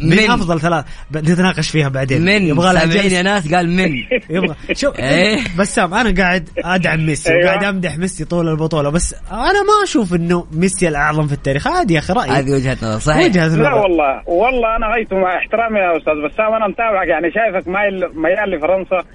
من, من أفضل ثلاثة ب- نتناقش فيها بعدين. من؟ يبغى لها. يا ناس؟ قال من. يبغى. شوف إيه. بسام أنا قاعد أدعم ميسي أيوة. وقاعد أمدح ميسي طول البطولة بس أنا ما أشوف إنه ميسي الأعظم في التاريخ. عادي يا أخي رأيي. هذه وجهة نظر صحيح. وجهة لا نظر والله. والله أنا غايته مع احترامي يا أستاذ بسام. أنا متابعك يعني شايفك مايل ميال لفرنسا.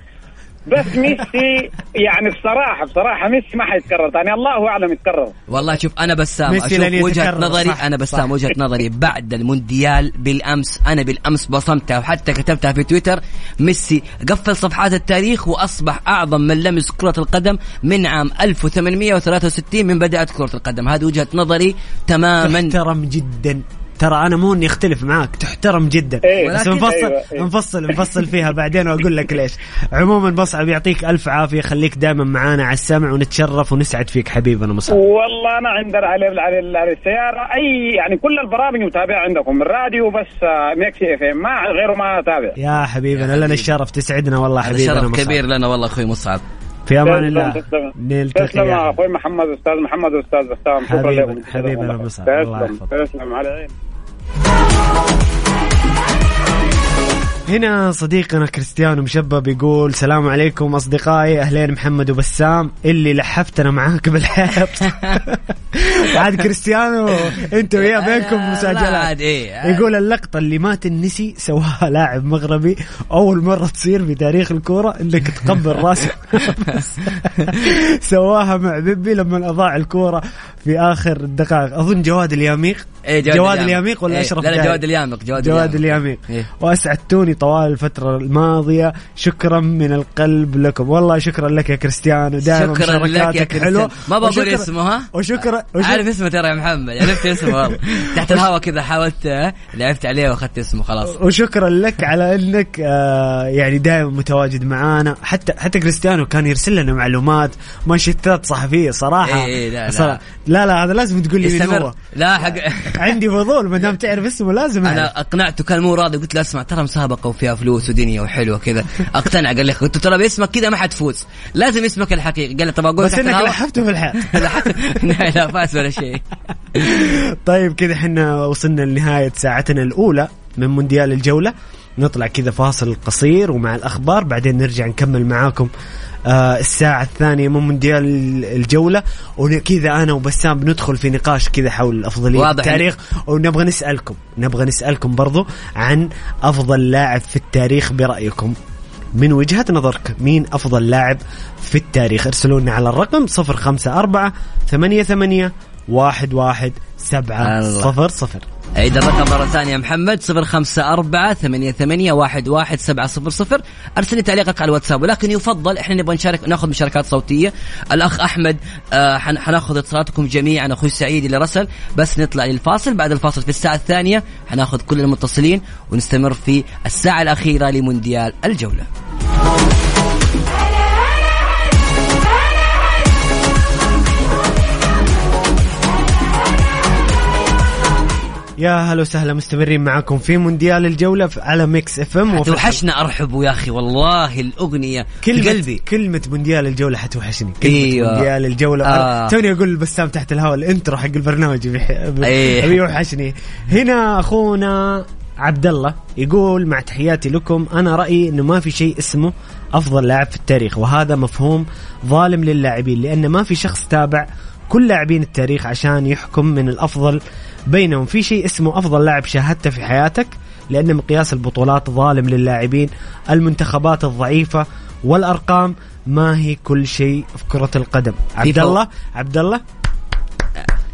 بس ميسي يعني بصراحه بصراحة ميسي ما حيتكرر ثاني الله أعلم يتكرر. والله شوف أنا بسام وجهة يتكرر، نظري صح، أنا بسام صح. وجهة نظري بعد المونديال بالأمس. أنا بالأمس بصمتها وحتى كتبتها في تويتر. ميسي قفل صفحات التاريخ وأصبح أعظم من لمس كرة القدم من عام 1863 من بدات كرة القدم. هذه وجهة نظري تماما. تحترم جدا. ترى أنا مو إني أختلف معاك تحترم جدا. إيه. بس نفصل أيوة، أيوة. نفصل نفصل فيها بعدين وأقول لك ليش. عموما مصعب يعطيك ألف عافية خليك دائما معانا على السمع ونتشرف ونسعد فيك حبيبنا مصعب والله أنا عند على على على السيارة. أي يعني كل البرامج متابعة عندكم الراديو بس آه، Mix FM. ما غيره ما أتابع. يا حبيبنا لنا الشرف تسعدنا والله حبيبنا شرف مصعب كبير لنا والله أخوي مصعب. في أمان الله. نلتقي تسلم حبيبي. أخوي محمد أستاذ محمد أستاذ بسام حبيبنا- حبيبنا مصعب. الله يحفظك. تسلم على عيني هنا صديقنا كريستيانو مشبب يقول سلام عليكم أصدقائي أهلين محمد وبسام اللي لحفتنا معاك بالحيط عاد كريستيانو أنت وياه بينكم لا، مساجلات. إيه. يقول اللقطة اللي ما تنسي سواها لاعب مغربي أول مرة تصير في تاريخ الكورة إنك تقبل راسه سواها مع بيبي لما أضاع الكورة في آخر الدقائق أظن جواد الياميق. إيه، جواد الياميق. ولا أشرف لا لا؟ جواد اليامق جواد, جواد الياميق. إيه. واسعدتوني طوال الفترة الماضية. شكرا من القلب لكم. والله شكرا لك يا كريستيانو. دائما شكرا لك يا مشاركاتك كريستيان حلوة. ما بقول اسمه ها؟ وشكرا وشكرا عارف اسمه ترى يا محمد. عرفت اسمه والله. تحت الهواء كذا حاولت لعبت عليه واخذت اسمه خلاص. وشكرا لك على إنك آه يعني دائما متواجد معانا. حتى حتى كريستيانو كان يرسل لنا معلومات. مانشيتات صحفيه صراحة. إيه، إيه، لا، لا. صراحة. لا لا هذا لازم تقول لي من هو. لا حق عندي فضول. ما دام تعرف اسمه لازم. أنا أقنعته كان مو راضي. قلت له اسمع ترى مسابقة. وفيها فلوس ودنيا وحلوه كذا أقتنع قال لي قلت ترى باسمك كذا ما حتفوز لازم اسمك الحقيقي. قال لي طب أقول بس إنك لحفته في الحياة لا لا فاز ولا شيء. طيب كذا إحنا وصلنا لنهاية ساعتنا الأولى من مونديال الجولة. نطلع كذا فاصل قصير ومع الأخبار بعدين نرجع نكمل معاكم آه الساعة الثانية من مونديال الجولة. وكذا أنا وبسام بندخل في نقاش كذا حول أفضلية واضح. التاريخ. ونبغى نسألكم نبغى نسألكم برضو عن أفضل لاعب في التاريخ برأيكم. من وجهة نظرك مين أفضل لاعب في التاريخ؟ ارسلوا لنا على الرقم 054 88 واحد واحد سبعة. صفر صفر. عيد الرقم مرة ثانية يا محمد صفر خمسة أربعة ثمانية ثمانية واحد واحد سبعة صفر صفر. أرسل لي تعليقك على الواتساب ولكن يفضل إحنا نبغى نشارك نأخذ مشاركات صوتية. الأخ أحمد آه حن- حنأخذ اتصالاتكم جميعا أخوي سعيد اللي رسل. بس نطلع للفاصل بعد الفاصل في الساعة الثانية حنأخذ كل المتصلين ونستمر في الساعة الأخيرة لمونديال الجولة. يا هلا وسهلا مستمرين معكم في مونديال الجولة على Mix FM توحشنا أرحبوا يا أخي والله الأغنية في كلمة قلبي كلمة مونديال الجولة حتوحشني كلمة أيوة. مونديال الجولة آه. توني أقول بسام تحت الهواء ال intro حق البرنامج بيح- بي- أيه. بيوحشني هنا أخونا عبد الله يقول مع تحياتي لكم أنا رأيي إنه ما في شيء اسمه أفضل لاعب في التاريخ وهذا مفهوم ظالم للاعبين لأن ما في شخص تابع كل لاعبين التاريخ عشان يحكم من الأفضل بينهم. في شيء اسمه أفضل لاعب شاهدته في حياتك لأن مقياس البطولات ظالم للاعبين المنتخبات الضعيفة والأرقام ما هي كل شيء في كرة القدم. عبد. الله عبد الله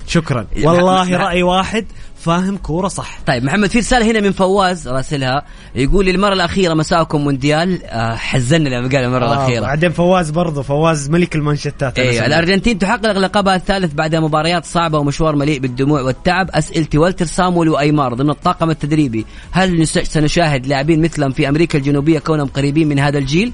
شكرا. والله رأي واحد. فاهم كورة صح. طيب محمد في رسالة هنا من فواز راسلها. يقول لي المرة الأخيرة مساءكم مونديال آه حزننا لما قال المرة آه الأخيرة. بعدين فواز برضه فواز ملك المانشتات أنا سمعت. الأرجنتين تحقق لقبها الثالث بعد مباريات صعبة ومشوار مليء بالدموع والتعب. اسئلتي والتر سامويل وأيمار ضمن الطاقم التدريبي. هل سنشاهد لاعبين مثلهم في أمريكا الجنوبية كونهم قريبين من هذا الجيل؟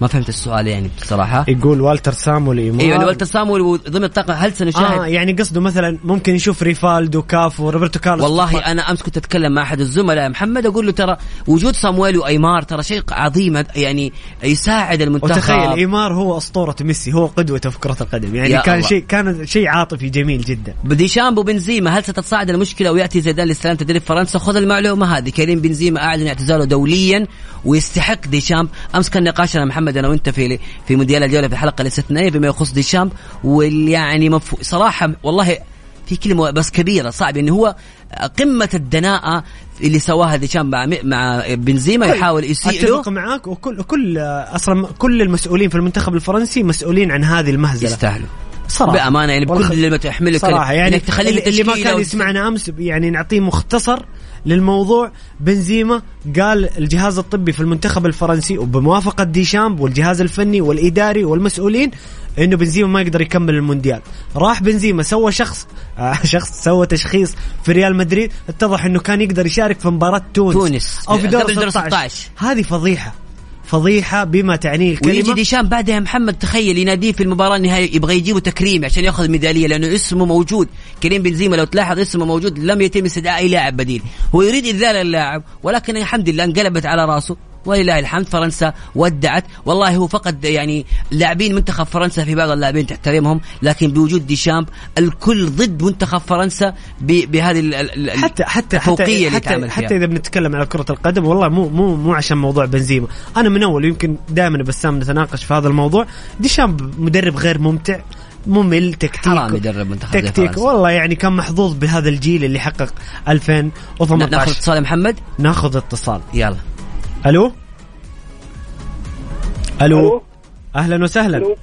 ما فهمت السؤال يعني بصراحة. يقول والتر سامويل إيمار أيوه يعني والتر سامويل ضمن الطاقم هل سنشاهد؟ آه يعني قصده مثلا ممكن يشوف ريفالدو كافو روبرتو كارلوس. والله أنا أمس كنت أتكلم مع أحد الزملاء محمد أقول له ترى وجود صامويل وأيمار ترى شيء عظيم يعني يساعد المنتخب. وتخيل إيمار هو أسطورة ميسي هو قدوته في كرة القدم. يعني كان. شيء كان شيء عاطفي جميل جدا. بديشامب وبنزيما هل ستتصاعد المشكلة ويأتي زيدان لاستلام تدريب فرنسا؟ خذ المعلومة هذه. كريم بنزيما أعلن اعتزاله دوليا ويستحق ديشامب أمس كان نقاشنا محمد أنا وأنت في في مونديال الجولة في الحلقة الاستثنائيه بما يخص ديشامب واللي يعني مفهو صراحة والله في كلمة بس كبيرة صعب يعني هو قمة الدناءة اللي سواها ديشامب مع مع بنزيما يحاول يسيء له. أتفق معاك وكل كل أصلا كل المسؤولين في المنتخب الفرنسي مسؤولين عن هذه المهزلة. يستاهلوا. صراحة. بأمانة يعني بكل ما تحمله صراحة يعني تخليه اللي, اللي ما كان يسمعنا أمس يعني نعطيه مختصر للموضوع. بنزيما قال الجهاز الطبي في المنتخب الفرنسي وبموافقة ديشامب والجهاز الفني والإداري والمسؤولين إنه بنزيما ما يقدر يكمل المونديال. راح بنزيما سوى شخص آه شخص سوى تشخيص في ريال مدريد. اتضح إنه كان يقدر يشارك في مباراة تونس. تونس. أو في دور قبل دور 16 16. هذه فضيحة. فضيحة بما تعنيه ويجي الكلمة ديشامب بعدها يا محمد تخيل يناديه في المباراة النهائية يبغى يجيبه تكريم عشان ياخذ ميدالية لأنه اسمه موجود. كريم بنزيما لو تلاحظ اسمه موجود لم يتم استدعاء أي لاعب بديل. هو يريد إذلال اللاعب ولكن الحمد لله انقلبت على رأسه. ولله الحمد فرنسا ودعت. والله هو فقد يعني لاعبين منتخب فرنسا في بعض اللاعبين تحترمهم لكن بوجود ديشامب الكل ضد منتخب فرنسا بهذه ال- حتى حتى الفوقية حتى اللي حتى, حتى إذا بنتكلم على كرة القدم والله مو مو مو عشان موضوع بنزيما. أنا من أول يمكن دائما بسام نتناقش في هذا الموضوع. ديشامب مدرب غير ممتع ممل تكتيك. حرام يدرب منتخب تكتيك. والله يعني كان محظوظ بهذا الجيل اللي حقق ناخذ 2018 اتصال يا محمد؟ ناخذ اتصال. يلا. ألو؟ ألو؟ ألو. أهلا وسهلا. ألو.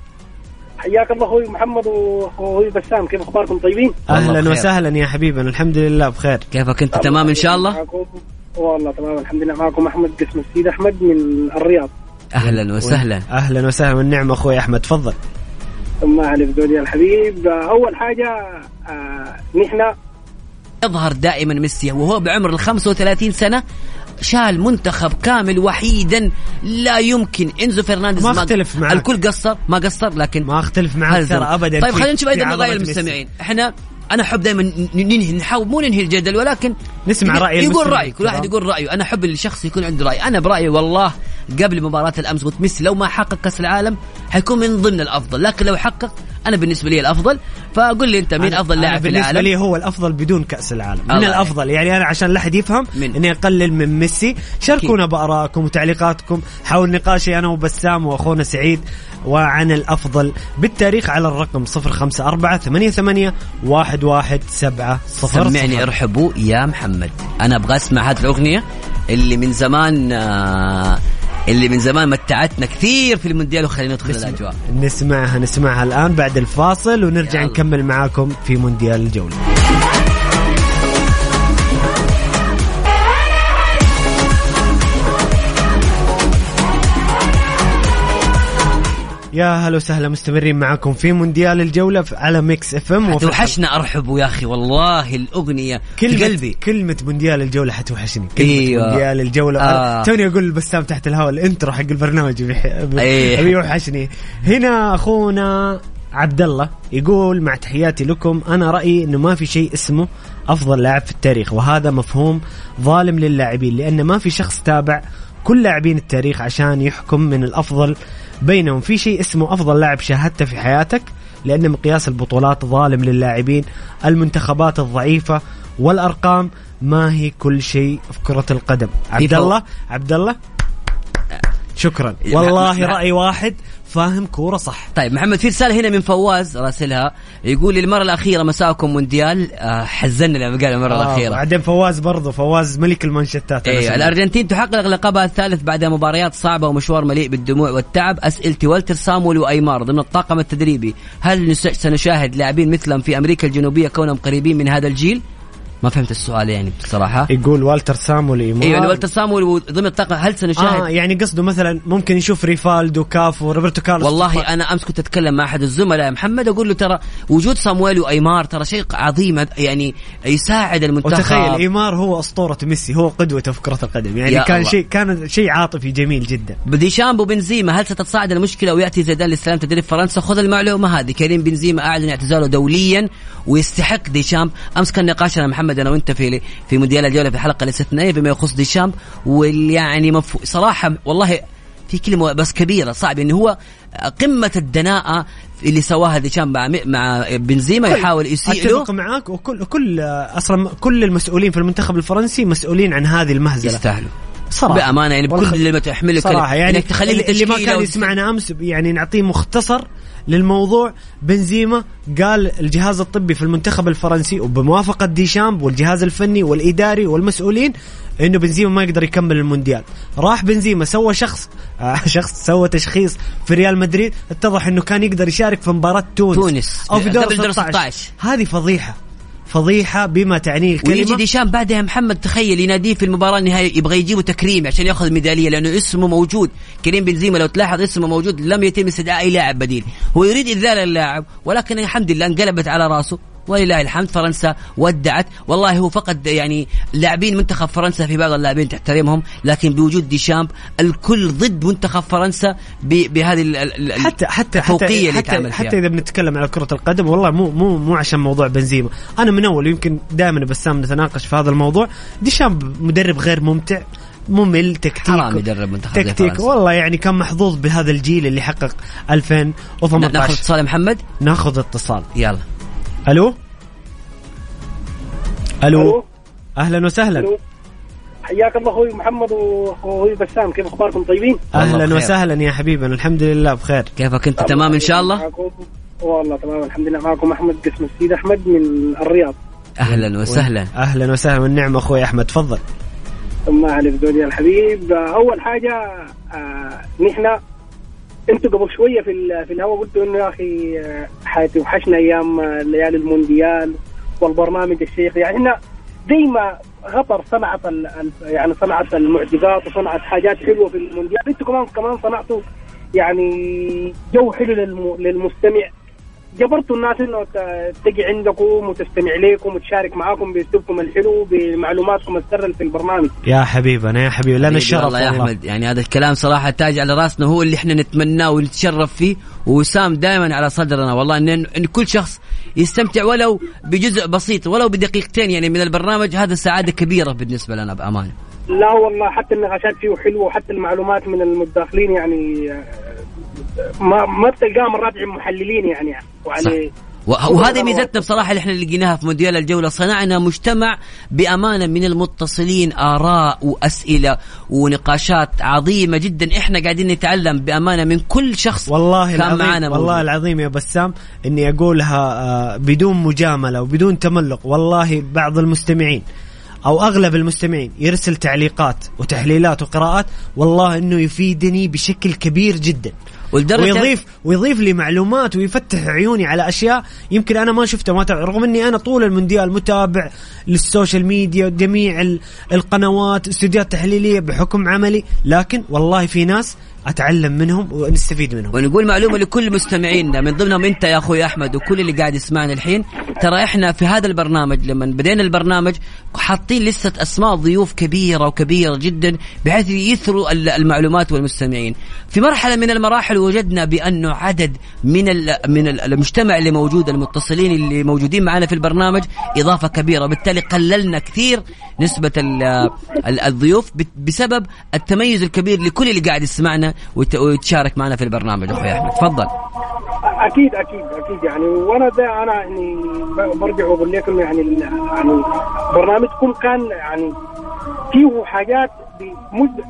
حياك الله أخوي محمد وأخوي بسام كيف أخباركم؟ طيبين؟ أهلا. وسهلا يا حبيبنا الحمد لله بخير. كيفك أنت؟ تمام إن شاء الله؟ معكم والله تمام الحمد لله معكم أحمد قسم السيد أحمد من الرياض. أهلا وسهلا. أهلا وسهلا والنعم أخوي أحمد تفضل. ما عليك دولي الحبيب. أول حاجة آه نحن يظهر دائما ميسي وهو بعمر ال 35 سنة شال منتخب كامل وحيدا لا يمكن إنزو فرنانديز ما أختلف معك. الكل قصر ما قصر لكن ما أختلف معك ترى ابدا طيب خلينا نشوف أيضا راي ميسي. المستمعين إحنا أنا أحب دائما ننهي نحاول مو ننهي الجدل ولكن نسمع رأي يقول. راي كل واحد. يقول رأيه أنا أحب الشخص يكون عنده رأي أنا برأيي والله قبل مباراة الأمس قلت ميسي لو ما حقق كأس العالم حيكون من ضمن الأفضل لكن لو حقق أنا بالنسبة لي الأفضل. فقول لي أنت مين أفضل لاعب في بالنسبة العالم؟ لي هو الأفضل بدون كأس العالم. من الأفضل. يعني أنا عشان لا احد يفهم من؟ إني أقلل من ميسي. شاركونا بارائكم وتعليقاتكم. حول نقاشي أنا وبسام وأخونا سعيد وعن الأفضل. بالتاريخ على الرقم 054 88 11700 سمعني ارحبوا يا محمد. أنا أبغى أسمع هذه الأغنية اللي من زمان آه، اللي من زمان متعتنا كثير في المونديال وخلينا ندخل الأجواء نسمعها نسمعها الآن بعد الفاصل ونرجع يلا. نكمل معاكم في مونديال الجولة يا هلا وسهلا مستمرين معاكم في مونديال الجولة في- على Mix FM توحشنا ارحبوا يا أخي والله الأغنية في كلمة قلبي كلمة مونديال الجولة حتوحشني كلمة أيوة. مونديال الجولة آه. توني أقول بسام تحت الهواء ال intro حق البرنامج بيح- بي- أيه. بيوحشني هنا أخونا عبد الله يقول مع تحياتي لكم أنا رأيي إنه ما في شيء اسمه أفضل لاعب في التاريخ وهذا مفهوم ظالم للاعبين لأن ما في شخص تابع كل لاعبين التاريخ عشان يحكم من الأفضل بينهم في شيء اسمه أفضل لاعب شاهدته في حياتك لأن مقياس البطولات ظالم للاعبين المنتخبات الضعيفة والأرقام ما هي كل شيء في كرة القدم. عبد. الله عبد الله شكرا. والله رأي واحد فاهم كورة صح. طيب محمد في رسالة هنا من فواز راسلها. يقول المرة الأخيرة مساءكم مونديال. آه، حزننا لما قال المرة آه الأخيرة. بعدين فواز برضه فواز ملك المانشيتات أيوه. الأرجنتين تحقق لقبها الثالث بعد مباريات صعبة ومشوار مليء بالدموع والتعب. أسئلتي والتر سامويل وأيمار ضمن الطاقم التدريبي هل سنشاهد لاعبين مثلهم في أمريكا الجنوبية كونهم قريبين من هذا الجيل؟ ما فهمت السؤال يعني بصراحة. يقول والتر سامويل إيمار أيوه يعني والتر سامويل ضمن الطاقم هل سنشاهد؟ آه يعني قصده مثلا ممكن يشوف ريفالدو كافو روبرتو كارلوس. والله أنا أمس كنت أتكلم مع أحد الزملاء محمد أقول له ترى وجود صامويل وأيمار ترى شيء عظيم يعني يساعد المنتخب. وتخيل إيمار هو أسطورة ميسي هو قدوته في كره القدم. يعني كان. شيء كان شيء عاطفي جميل جدا. بديشامب وبنزيما هل ستتصاعد المشكلة ويأتي زيدان لاستلام تدريب فرنسا؟ خذ المعلومة هذه. كريم بنزيما أعلن اعتزاله دوليا ويستحق ديشامب أمس كان نقاشنا محمد أنا وأنت في في مونديال الجولة في الحلقة الاستثنائيه بما يخص ديشامب واللي يعني مفهو صراحة والله في كلمة بس كبيرة صعب انه هو قمة الدناءة اللي سواها ديشامب مع مع بنزيما يحاول يسيء له. اتفق معاك وكل كل أصلا كل المسؤولين في المنتخب الفرنسي مسؤولين عن هذه المهزلة. يستاهلوا. صراحة بأمانة يعني بكل ما تحمله صراحة يعني إنك تخليه اللي, اللي ما كان يسمعنا أمس يعني نعطيه مختصر للموضوع. بنزيما قال الجهاز الطبي في المنتخب الفرنسي وبموافقة ديشامب والجهاز الفني والإداري والمسؤولين إنه بنزيما ما يقدر يكمل المونديال. راح بنزيما سوى شخص آه شخص سوى تشخيص في ريال مدريد. اتضح إنه كان يقدر يشارك في مباراة تونس. تونس. أو في دور قبل دور 16 16. هذه فضيحة. فضيحة بما تعنيه ويجي الكلمة ديشامب بعدها محمد تخيل يناديه في المباراة النهائية يبغى يجيبه تكريم عشان ياخذ ميداليه لأنه اسمه موجود. كريم بنزيما لو تلاحظ اسمه موجود لم يتم استدعاء أي لاعب بديل. هو يريد إذلال اللاعب ولكن الحمد لله انقلبت على رأسه. ولله الحمد فرنسا ودعت. والله هو فقد يعني لاعبين منتخب فرنسا في بعض اللاعبين تحترمهم لكن بوجود ديشامب الكل ضد منتخب فرنسا بهذه ال- ال- حتى حتى الفوقيه حتى اللي حتى, فيها. حتى إذا بنتكلم على كرة القدم والله مو مو مو عشان موضوع بنزيما. أنا من أول يمكن دائما بسام نتناقش في هذا الموضوع. ديشامب مدرب غير ممتع ممل تكتيك. حرام يدرب منتخب تكتيك. فرنسا. والله يعني كان محظوظ بهذا الجيل اللي حقق ناخذ 2018 اتصال يا محمد؟ ناخذ اتصال. يلا. ألو؟ ألو؟ ألو. أهلا وسهلا. ألو. حياك الله أخوي محمد وأخوي بسام كيف أخباركم؟ طيبين؟ أهلا. وسهلا يا حبيبنا الحمد لله بخير. كيفك أنت؟ تمام إن شاء الله؟ معكم؟ والله تمام الحمد لله. معكم أحمد قسم السيد أحمد من الرياض. أهلا وسهلا. أهلا وسهلا والنعمة أخوي أحمد تفضل. ما عليك دولي الحبيب. أول حاجة آه نحن أنتوا قبل شوية في في الهواء قلتوا إنه يا أخي آه، حتوحشنا أيام آه، ليالي المونديال والبرنامج الشيخ. يعني إحنا زي ما قطر صنعت يعني صنعت المعجزات وصنعت حاجات حلوة في المونديال. أنتوا كمان كمان صنعتوا يعني جو حلو للم- للمستمع. جبرتوا الناس إنه تجي عندكم وتستمع لكم وتشارك معاكم بأسلوبكم الحلو بمعلوماتكم السر في البرنامج. يا حبيبنا يا حبيبي لنا الشرف والله يا. أحمد يعني هذا الكلام صراحة تاج على راسنا هو اللي إحنا نتمناه ونتشرف فيه ووسام دائما على صدرنا. والله ان إن كل شخص يستمتع ولو بجزء بسيط ولو بدقيقتين يعني من البرنامج هذا سعادة كبيرة بالنسبة لنا بأمانة. لا والله حتى النقاشات فيه حلوة وحتى المعلومات من المتداخلين يعني آه، ما ما بتلقاها مرات عند محللين يعني. وعلى وه- وهذه ميزتنا بصراحة اللي إحنا لقيناها في مونديال الجولة صنعنا مجتمع بأمانة من المتصلين آراء وأسئلة ونقاشات عظيمة جدا. إحنا قاعدين نتعلم بأمانة من كل شخص والله كان العظيم معنا والله موجود. العظيم يا بسام إني أقولها آه، بدون مجاملة وبدون تملق. والله بعض المستمعين أو أغلب المستمعين يرسل تعليقات وتحليلات وقراءات والله إنه يفيدني بشكل كبير جدا. ولدرجة ويضيف ويضيف لي معلومات ويفتح عيوني على أشياء يمكن أنا ما شفتها. ما تعرف رغم إني أنا طول المونديال متابع للسوشيال ميديا وجميع ال- القنوات استديوهات تحليلية بحكم عملي لكن والله في ناس أتعلم منهم ونستفيد منهم. ونقول معلومة لكل مستمعينا من ضمنهم أنت يا أخوي أحمد وكل اللي قاعد يسمعنا الحين. ترى إحنا في هذا البرنامج لما بدينا البرنامج حاطين لسه أسماء ضيوف كبيرة وكبيرة جدا بحيث يثروا ال- المعلومات والمستمعين. في مرحلة من المراحل وجدنا بأنه عدد من من ال- المجتمع اللي موجود المتصلين اللي موجودين معنا في البرنامج إضافة كبيرة. وبالتالي قللنا كثير نسبة ال- ال- الضيوف بسبب التميز الكبير لكل اللي قاعد يسمعنا ويتشارك معنا في البرنامج أخوي أحمد. تفضل. أكيد أكيد أكيد يعني. وأنا ده أنا يعني برجع وأقول لكم يعني يعني برنامجكم كان يعني فيه حاجات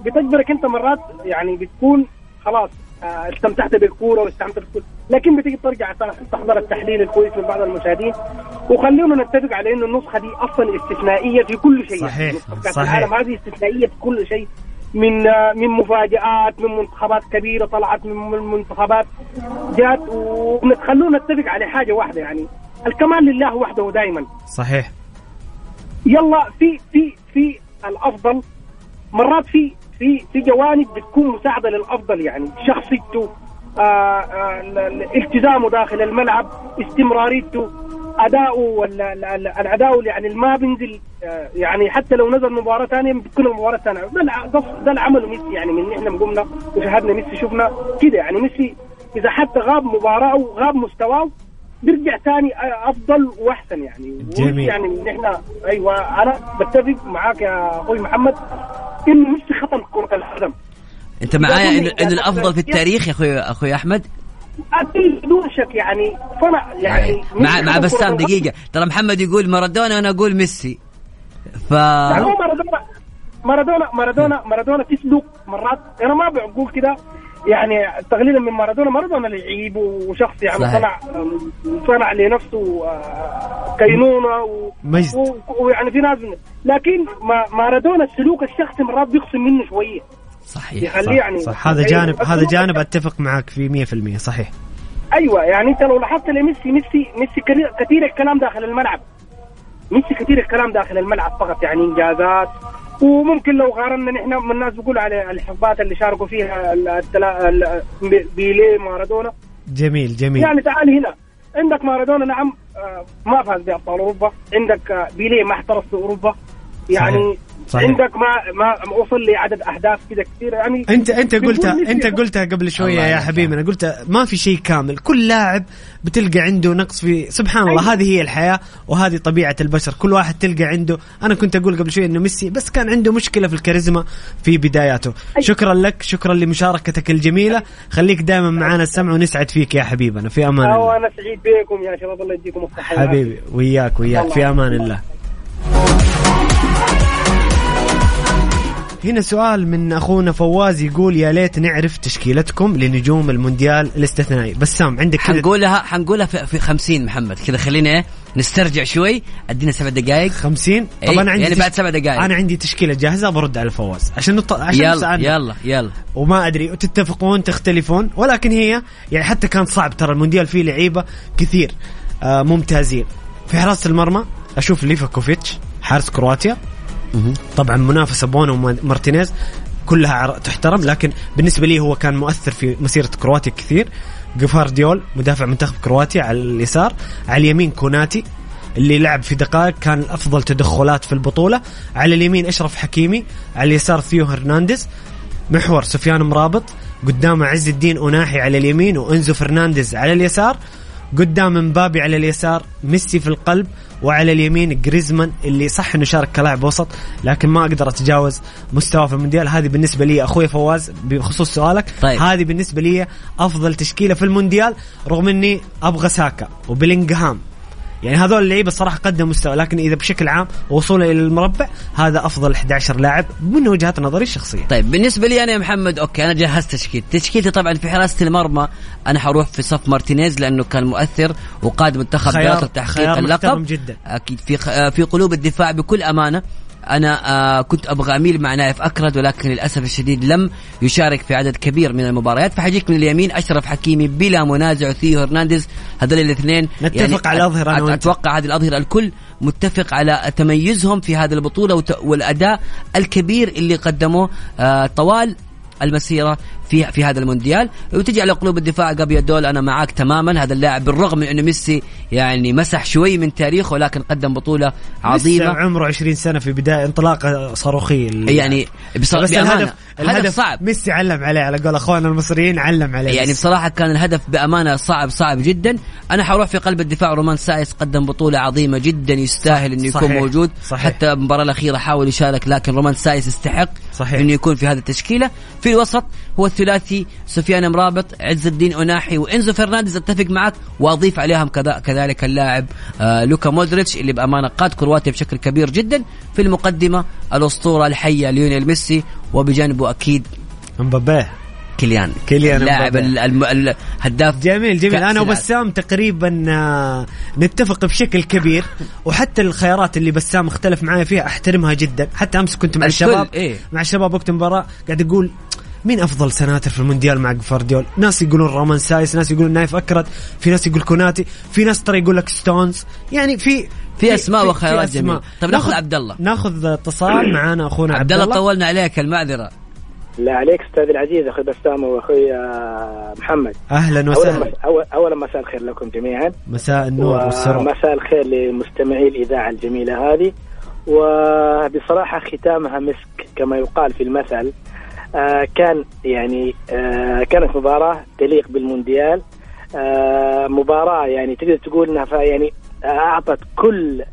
بتجبرك أنت مرات يعني بتكون خلاص آه، استمتعت بالكورة واستمتعت بالكورة. لكن بتيجي ترجع تحضر التحليل الكويس من بعض المشاهدين. وخلونا نتفق على إنه النسخة دي أصلا استثنائية في كل شيء. صحيح، يعني كأس صحيح. العالم هذه استثنائية في كل شيء. من آه، من مفاجآت من منتخبات كبيرة طلعت من من منتخبات جات ونخلونا نتفق على حاجة واحدة يعني. الكمال لله وحده دائما صحيح. يلا في في في الأفضل. مرات في في في جوانب بتكون مساعدة للأفضل يعني. شخصيته آه آه ال- ال- التزامه داخل الملعب استمراريته. اداؤه الأداء يعني اللي ما بينزل آه يعني حتى لو نزل مباراة ثانية بتكون المباراه ثانية. ده ده اللي عمله ميسي يعني من إحنا قمنا وشاهدنا ميسي شفنا كده يعني. ميسي إذا حتى غاب مباراة أو غاب مستواه بيرجع ثاني أفضل وأحسن يعني. جميل. يعني ان إحنا أيوه أنا بتفق معاك يا أخوي محمد انه ميسي ختم كره القدم أنت معايا انه انه الأفضل في التاريخ يا أخوي أخوي أحمد؟ أكيد بدون شك يعني صنع يعني مع ميسي مع كرة بسام. دقيقة. ترى محمد يقول مارادونا وأنا أقول ميسي. ف يعني مارادونا مارادونا مارادونا مارادونا في سلوك مرات. أنا ما بقول كده. يعني تقليلا من مارادونا. مارادونا لعيب وشخص يعني. صنع صنع لنفسه آه، كينونة و- مجد. ويعني في ناس لكن ما مارادونا السلوك الشخصي مرات بيقسم منه شوية. صحيح. يخليه يعني صح. هذا جانب هذا جانب أتفق. معك فيه 100% صحيح. أيوه يعني أنت لو لاحظت لميسي ميسي ميسي كثير- الكلام داخل الملعب. ميسي كثير الكلام داخل الملعب فقط يعني إنجازات. وممكن لو قارنا نحن من الناس بيقول على الحقبات اللي شاركوا فيها بيليه مارادونا. جميل جميل. يعني تعال هنا. عندك مارادونا نعم آه، ما فاز بأبطال أوروبا. عندك آه، بيليه ما احترف في أوروبا. يعني صحيح. عندك ما ما وصل لعدد أهداف كذا كثير يعني. انت أنت قلتها أنت قلتها قبل شوية يا. حبيبي. أنا قلت ما في شيء كامل. كل لاعب بتلقى عنده نقص في سبحان الله هذه هي الحياة وهذه طبيعة البشر. كل واحد تلقى عنده أنا كنت أقول قبل شوية إنه ميسي بس كان عنده مشكلة في الكاريزما في بداياته. شكرا لك شكرا لمشاركتك الجميلة. خليك دائما معنا السمع ونسعد فيك يا حبيبنا في أمان الله. أنا سعيد بكم يا شباب الله يديكم الصحه. حبيبي وياك وياك. في أمان الله. هنا سؤال من أخونا فواز يقول يا ليت نعرف تشكيلتكم لنجوم المونديال الاستثنائي. بسام عندك كذا حنقولها حنقولها في, في 50 محمد. كذا خلينا إيه نسترجع شوي. أدينا سبع دقائق 50 طب إيه، أنا عندي يعني بعد سبع دقائق. أنا عندي تشكيلة جاهزة برد على فواز. عشان نط... عشان يلا نسألنا. يلا يلا. وما أدري وتتفقون تختلفون. ولكن هي يعني حتى كان صعب ترى المونديال فيه لعيبة كثير آه ممتازين. في حراسه المرمى أشوف ليفاكوفيتش حارس كرواتيا. طبعا منافسة بونو ومارتينيز كلها تحترم لكن بالنسبة لي هو كان مؤثر في مسيرة كرواتيا كثير. جفارديول مدافع منتخب كرواتيا على اليسار. على اليمين كوناتي اللي لعب في دقائق كان أفضل تدخلات في البطولة. على اليمين أشرف حكيمي على اليسار ثيو هرنانديز. محور سفيان مرابط قدامه عز الدين أوناحي على اليمين وإنزو فرنانديز على اليسار. قدام مبابي على اليسار ميسي في القلب وعلى اليمين جريزمان اللي صح إنه شارك كلاعب وسط لكن ما أقدر أتجاوز مستواه في المونديال. هذه بالنسبة لي أخوي فواز بخصوص سؤالك. طيب. هذه بالنسبة لي أفضل تشكيلة في المونديال رغم إني أبغى ساكا وبلينغهام يعني هذول اللعيبة الصراحه قدموا مستوى لكن إذا بشكل عام وصوله إلى المربع هذا أفضل 11 لاعب من وجهه نظري الشخصية. طيب بالنسبة لي أنا يا محمد أوكي أنا جهزت تشكيل. تشكيلتي طبعا في حراسة المرمى أنا حروح في صف مارتينيز لأنه كان مؤثر وقاد منتخب خيار محترم اللقب. جدا. أكيد في خ- آه، في قلوب الدفاع بكل أمانة. أنا آه كنت أبغى أميل مع نايف أكرد ولكن للأسف الشديد لم يشارك في عدد كبير من المباريات فحاجيك من اليمين أشرف حكيمي بلا منازع ثيو هرنانديز هذول الاثنين نتفق على الأظهرة أنا أت-. أتوقع هذه الأظهرة الكل متفق على تميزهم في هذه البطولة والأداء الكبير اللي قدموه آه طوال المسيرة في في هذا المونديال وتجي على قلوب الدفاع جفارديول أنا معاك تماما هذا اللاعب بالرغم من إنه ميسي يعني مسح شوي من تاريخه ولكن قدم بطولة عظيمة لسه عمره 20 سنة في بداية انطلاقه صاروخيه يعني بص- بس الهدف هدف الهدف صعب. ميسي علم عليه على قول اخواننا المصريين علم عليه يعني ميسي. بصراحة كان الهدف بأمانة صعب صعب جدا أنا حروح في قلب الدفاع رومان سايس قدم بطولة عظيمة جدا يستاهل أنه يكون صحيح. موجود صحيح. حتى المباراة الأخيرة حاول يشارك لكن رومان سايس يستحق صحيح. أنه يكون في هذه التشكيلة في الوسط هو الثلاثي سفيان مرابط عز الدين أوناحي وإنزو فرنانديز أتفق معك وأضيف عليهم كذا كذلك اللاعب آه لوكا مودريتش اللي بأمانة قاد كرواتيا بشكل كبير جدا في المقدمة الأسطورة الحية ليونيل ميسي وبجانبه أكيد مبابي كيليان كيليان اللاعب الهداف جميل جميل أنا. وبسام تقريبا آه، نتفق بشكل كبير وحتى الخيارات اللي بسام اختلف معايا فيها أحترمها جدا حتى أمس كنت مع الشباب إيه. مع الشباب وقت المباراة قاعد أقول مين أفضل سناتر في المونديال مع جفارديول؟ ناس يقولون رومان سايس ناس يقولون نايف أكرد في ناس يقول كوناتي في ناس ترى يقول لك ستونز. يعني في في أسماء وخيارات. جميلة. طيب ناخذ عبد الله ناخذ اتصال معانا أخونا عبد الله طولنا عليك المعذرة. لا عليك أستاذ العزيز أخوي بسام واخوي آه، محمد. أهلا اولا وسهلا. أول- اولا مساء الخير لكم جميعا. مساء النور والسرور. ومساء الخير لمستمعي الإذاعة الجميلة هذه. وبصراحه ختامها مسك كما يقال في المثل. آه كان يعني آه كانت مباراة تليق بالمونديال. آه مباراة يعني تقدر تقول إنها يعني أعطت كل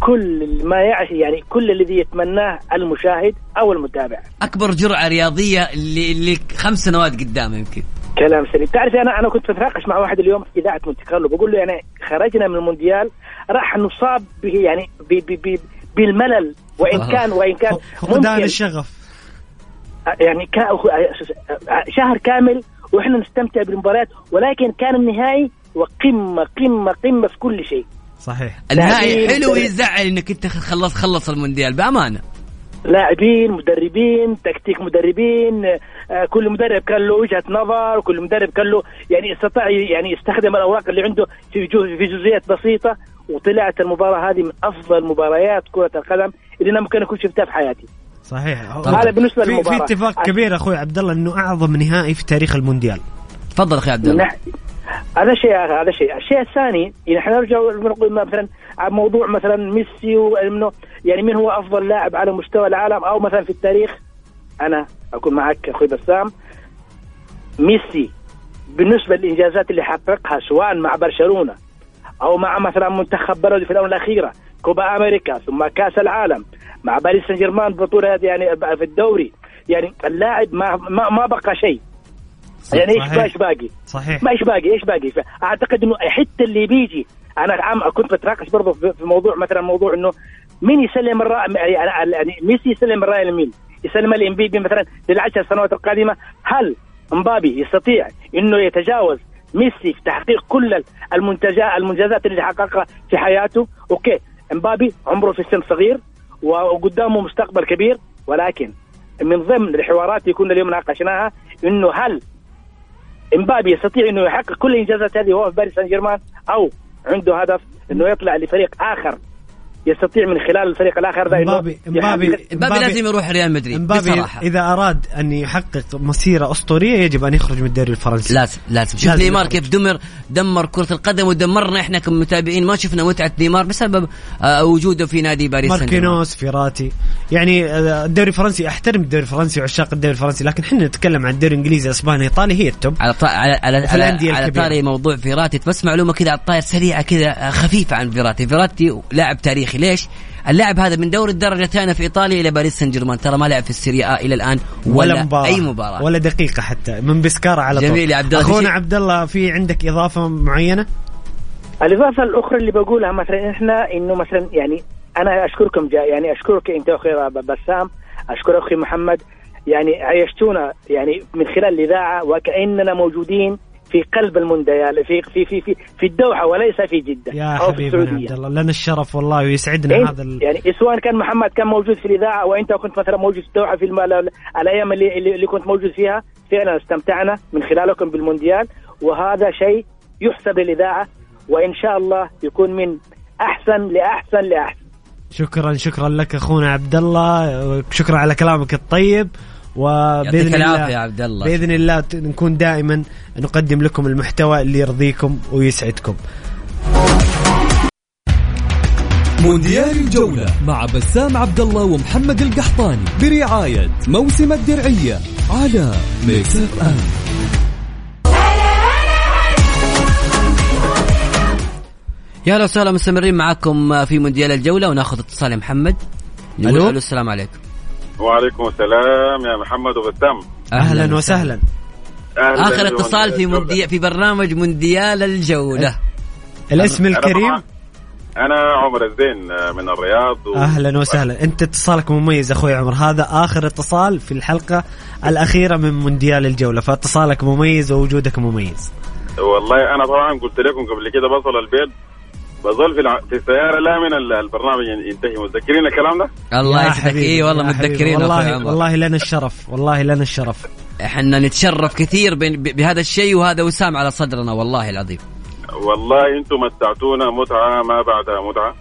كل ما يعني كل الذي يتمناه المشاهد أو المتابع. أكبر جرعة رياضية اللي خمس سنوات قدام يمكن. كلام سليم. تعرف أنا أنا كنت بتناقش مع واحد اليوم في إذاعة مونتي كارلو. بقول له يعني خرجنا من المونديال راح نصاب به يعني ب ب ب بالملل وإن. كان وإن كان فقدان الشغف. يعني كا شهر كامل وإحنا نستمتع بالمباريات ولكن كان النهائي وقمه قمه قمة في كل شيء. صحيح. النهائي حلو يزعل إنك أنت خلص خلص المونديال بأمانة. لاعبين مدربين تكتيك مدربين آه، كل مدرب كان له وجهة نظر وكل مدرب كان له يعني استطاع يعني يستخدم الأوراق اللي عنده في في جزئيات بسيطة وطلعت المباراة هذه من أفضل مباريات كرة القدم اللي أنا ممكن أكون شفتها في حياتي. صحيح. هذا بالنسبة في, في. اتفاق كبير أخوي عبد الله إنه أعظم نهائي في تاريخ المونديال. تفضل أخي عبد الله هذا شيء هذا شيء، الشيء الثاني يعني إحنا نرجع نقول مثلا على موضوع مثلا ميسي وانه يعني من هو أفضل لاعب على مستوى العالم أو مثلا في التاريخ. أنا اكون معك أخوي بسام ميسي بالنسبة للإنجازات اللي حققها سواء مع برشلونة أو مع مثلا منتخب بلده في الآونة الأخيرة كوبا أمريكا ثم كأس العالم مع باريس سان جيرمان بطوله يعني في الدوري يعني اللاعب ما ما, ما بقى شيء يعني إيش. إيش باقي؟ صحيح ما إيش باقي إيش باقي أعتقد إنه حتى اللي بيجي أنا عام كنت بتناقش برضه في موضوع مثلا موضوع إنه مين يسلم الراي يعني يعني ميسي يسلم الراي لمين؟ يسلم لإمبابي مثلا للعشر سنوات القادمة هل إمبابي يستطيع إنه يتجاوز ميسي في تحقيق كل المنتجات المنجزات اللي حققها في حياته. أوكي إمبابي عمره في السن صغير وقدامه مستقبل كبير. ولكن من ضمن الحوارات اللي كنا اليوم ناقشناها إنه هل إمبابي يستطيع إنه يحقق كل الانجازات هذه وهو في باريس سان جيرمان؟ أو عنده هدف إنه يطلع لفريق آخر يستطيع من خلال الفريق الآخر ده امبابي امبابي امبابي لازم يروح ريال مدريد. امبابي بصراحة. إذا أراد أن يحقق مسيرة أسطورية يجب أن يخرج من الدوري الفرنسي. لازم لازم. شوف نيمار. كيف دمر دمر كرة القدم ودمرنا إحنا كمتابعين. ما شفنا متعة نيمار بسبب آه، وجوده في نادي باريس سان جيرمان. ماركينوس فيراتي. يعني آه، الدوري الفرنسي أحترم الدوري الفرنسي وعشاق الدوري الفرنسي لكن إحنا نتكلم عن الدوري الإنجليزي اسبانيا ايطاليا هي ال top. على طا... على على على, على. طاري موضوع فيراتي بس معلومة كذا على الطاير سريعة كذا آه، خفيفة عن فيراتي. فيراتي لاعب تاريخي. ليش؟ اللاعب هذا من دوري الدرجة الثانية في إيطاليا إلى باريس سان جيرمان ترى ما لعب في السيريا إلى الآن ولا, ولا مباراة أي مباراة ولا دقيقة حتى من بسكارة على طول جميل يا عبد الله. في أخونا عبد الله في عندك إضافة معينة؟ الإضافة الأخرى اللي بقولها مثلا إحنا إنه مثلا يعني أنا أشكركم جا يعني أشكرك أنت أخي بسام أشكر أخي محمد يعني عيشتونا يعني من خلال الإذاعة وكأننا موجودين في قلب المونديال في في في في, في الدوحة وليس في جدة. يا حبيبنا السعودية. عبد الله لنا الشرف والله ويسعدنا إيه؟ هذا ال... يعني سواء كان محمد كان موجود في الإذاعة وأنت كنت مثلا موجود في الدوحة في الم... الأيام اللي, اللي كنت موجود فيها. فعلا استمتعنا من خلالكم بالمونديال وهذا شيء يحسب للإذاعة وإن شاء الله يكون من أحسن لأحسن لأحسن. شكرا شكرا لك أخونا عبد الله شكرا على كلامك الطيب وبإذن يعطيك الله العافيه يا عبد الله. بإذن الله نكون دائما نقدم لكم المحتوى اللي يرضيكم ويسعدكم. مونديال الجولة مع بسام عبد الله ومحمد القحطاني برعاية موسم الدرعية على ميكس اف ام يا أهلا وسهلا مستمرين معاكم في مونديال الجولة وناخذ اتصال يا محمد. نقول. ألو؟ السلام عليكم. وعليكم السلام يا محمد وبسام. أهلا وسهلا. أهلاً آخر. اتصال في موندي في برنامج مونديال الجولة. الاسم أنا الكريم؟ أنا عمر الزين من الرياض و... أهلا وسهلا. أنت اتصالك مميز أخوي عمر. هذا آخر اتصال في الحلقة الأخيرة من مونديال الجولة. فاتصالك مميز ووجودك مميز. والله أنا طبعا قلت لكم قبل كده بصل البيت بظل في, الع... في السيارة لا من ال- البرنامج ينتهي. متذكرين الكلام ده؟ الله يسعدك اي والله. متذكرين والله. والله لنا الشرف. والله لنا الشرف. إحنا نتشرف كثير بين- ب- بهذا الشيء وهذا وسام على صدرنا والله العظيم. والله أنتم متعتونا متعة ما بعدها متعة.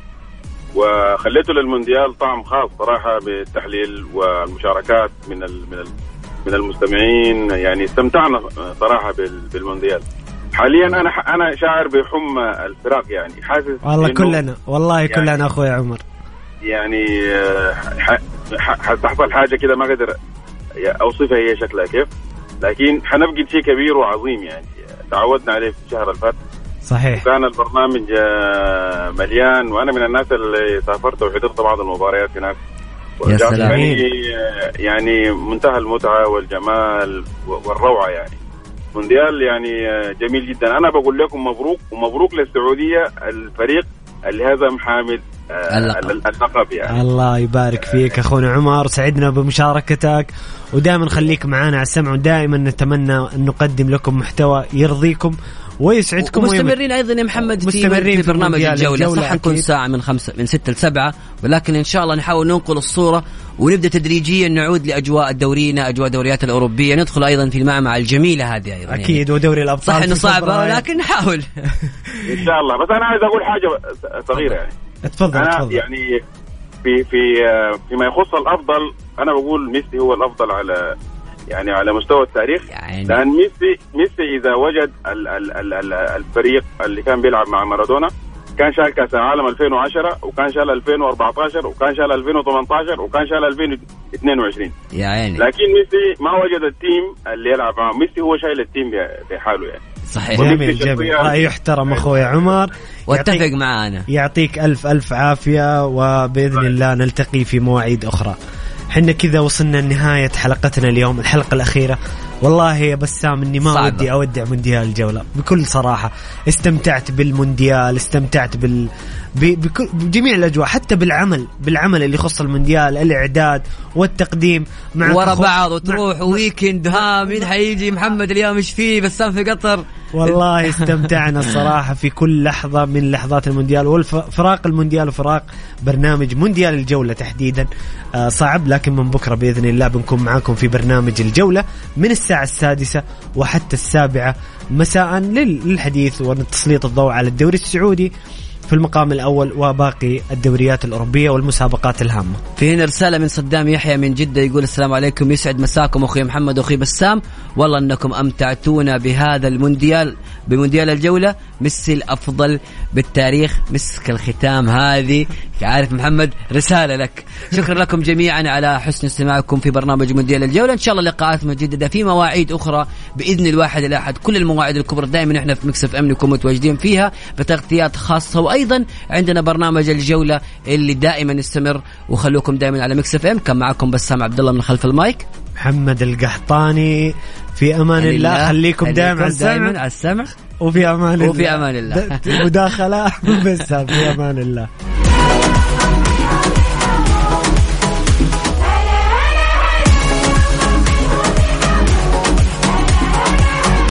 وخليتوا للمونديال طعم خاص صراحة بالتحليل والمشاركات من ال من ال من المستمعين. يعني استمتعنا صراحة بال- بالمونديال. حاليا أنا ح- أنا شاعر بحمى الفراق يعني. حاسس والله كلنا والله يعني- كلنا أخوي عمر. يعني آه، ح- ح- حتحصل حاجة كده ما قدر أوصفها هي شكلها كيف؟ لكن حنفقد شيء كبير وعظيم يعني. تعودنا عليه في الشهر اللي فات. صحيح. كان البرنامج آه، مليان. وأنا من الناس اللي سافرت وحضرت بعض المباريات هناك. ورجعت سلام. يعني آه، يعني منتهى المتعة والجمال والروعة يعني. مونديال يعني آه، جميل جدا. أنا بقول لكم مبروك ومبروك للسعودية الفريق اللي هزم حامل آه،. اللقب يعني الله يبارك فيك أخونا عمر سعدنا بمشاركتك ودائما خليك معنا على السمع ودائما نتمنى أن نقدم لكم محتوى يرضيكم ويسعدكم ومستمرين أيضا يا محمد في, مستمرين في برنامج الجولة, الجولة. صح نكون. ساعة من خمسة من ستة لسبعة. ولكن إن شاء الله نحاول ننقل الصورة ونبدأ تدريجيا نعود لأجواء دورينا أجواء الدوريات الأوروبية. ندخل أيضا في المعمعة الجميلة هذه أيضا يعني. أكيد ودوري الأبطال صح إنه صعبه. ولكن نحاول. إن شاء الله. بس أنا عايز أقول حاجة صغيرة يعني. تفضل أنا تفضل يعني في في آه، فيما يخص الأفضل أنا بقول ميسي هو الأفضل على يعني على مستوى التاريخ يعني. لأن ميسي ميسي إذا وجد ال ال ال ال الفريق اللي كان بيلعب مع مارادونا كان شال كأس العالم 2010 وكان شال 2014 وكان شال 2018 وكان شال 2022 يا عيني. لكن ميسي ما وجد ال team اللي يلعب معه. ميسي هو شايل ال team بحاله يعني. صحيح. جميل جميل. راي يحترم أخوي عمر. واتفق يعطيك- معانا. يعطيك الف ألف عافية وبإذن الله نلتقي في مواعيد أخرى. حنا كذا وصلنا لنهاية حلقتنا اليوم الحلقة الأخيرة والله يا بسام إني ما صعبة. ودي أودع مونديال الجولة بكل صراحة استمتعت بالمونديال استمتعت بال بجميع الأجواء حتى بالعمل بالعمل اللي يخص المونديال الإعداد والتقديم مع ورا بعض مع- وتروح ويكند ها مين حيجي؟ محمد اليوم إيش فيه؟ بسام في قطر. والله استمتعنا الصراحة في كل لحظة من لحظات المونديال والفراق المونديال وفراق برنامج مونديال الجولة تحديدا. آه، صعب لكن من بكرة بإذن الله بنكون معاكم في برنامج الجولة من الساعة السادسة وحتى السابعة مساء لل- للحديث وتسليط الضوء على الدوري السعودي. في المقام الأول وباقي الدوريات الأوروبية والمسابقات الهامة. في هنا رسالة من صدام يحيى من جدة يقول السلام عليكم. يسعد مساكم أخوي محمد وأخوي بسام. والله أنكم أمتعتونا بهذا المونديال بمونديال الجولة. ميسي الأفضل بالتاريخ. مسك الختام هذه. عارف محمد رسالة لك. شكرا لكم جميعا على حسن استماعكم في برنامج مونديال الجولة. إن شاء الله لقاءات مجددة في مواعيد أخرى بإذن الواحد الأحد. كل المواعيد الكبرى دائما إحنا في مكس اف ام نكون متواجدين فيها بتغطيات خاصة وأيضا عندنا برنامج الجولة اللي دائما يستمر وخلوكم دائما على مكس اف ام. كان معكم بسام عبد الله من خلف المايك. محمد القحطاني في أمان الله. خليكم دائما على السمع. على السمع. وفي أمان الله. وفي أمان الله. د- مداخلة. بس في أمان الله.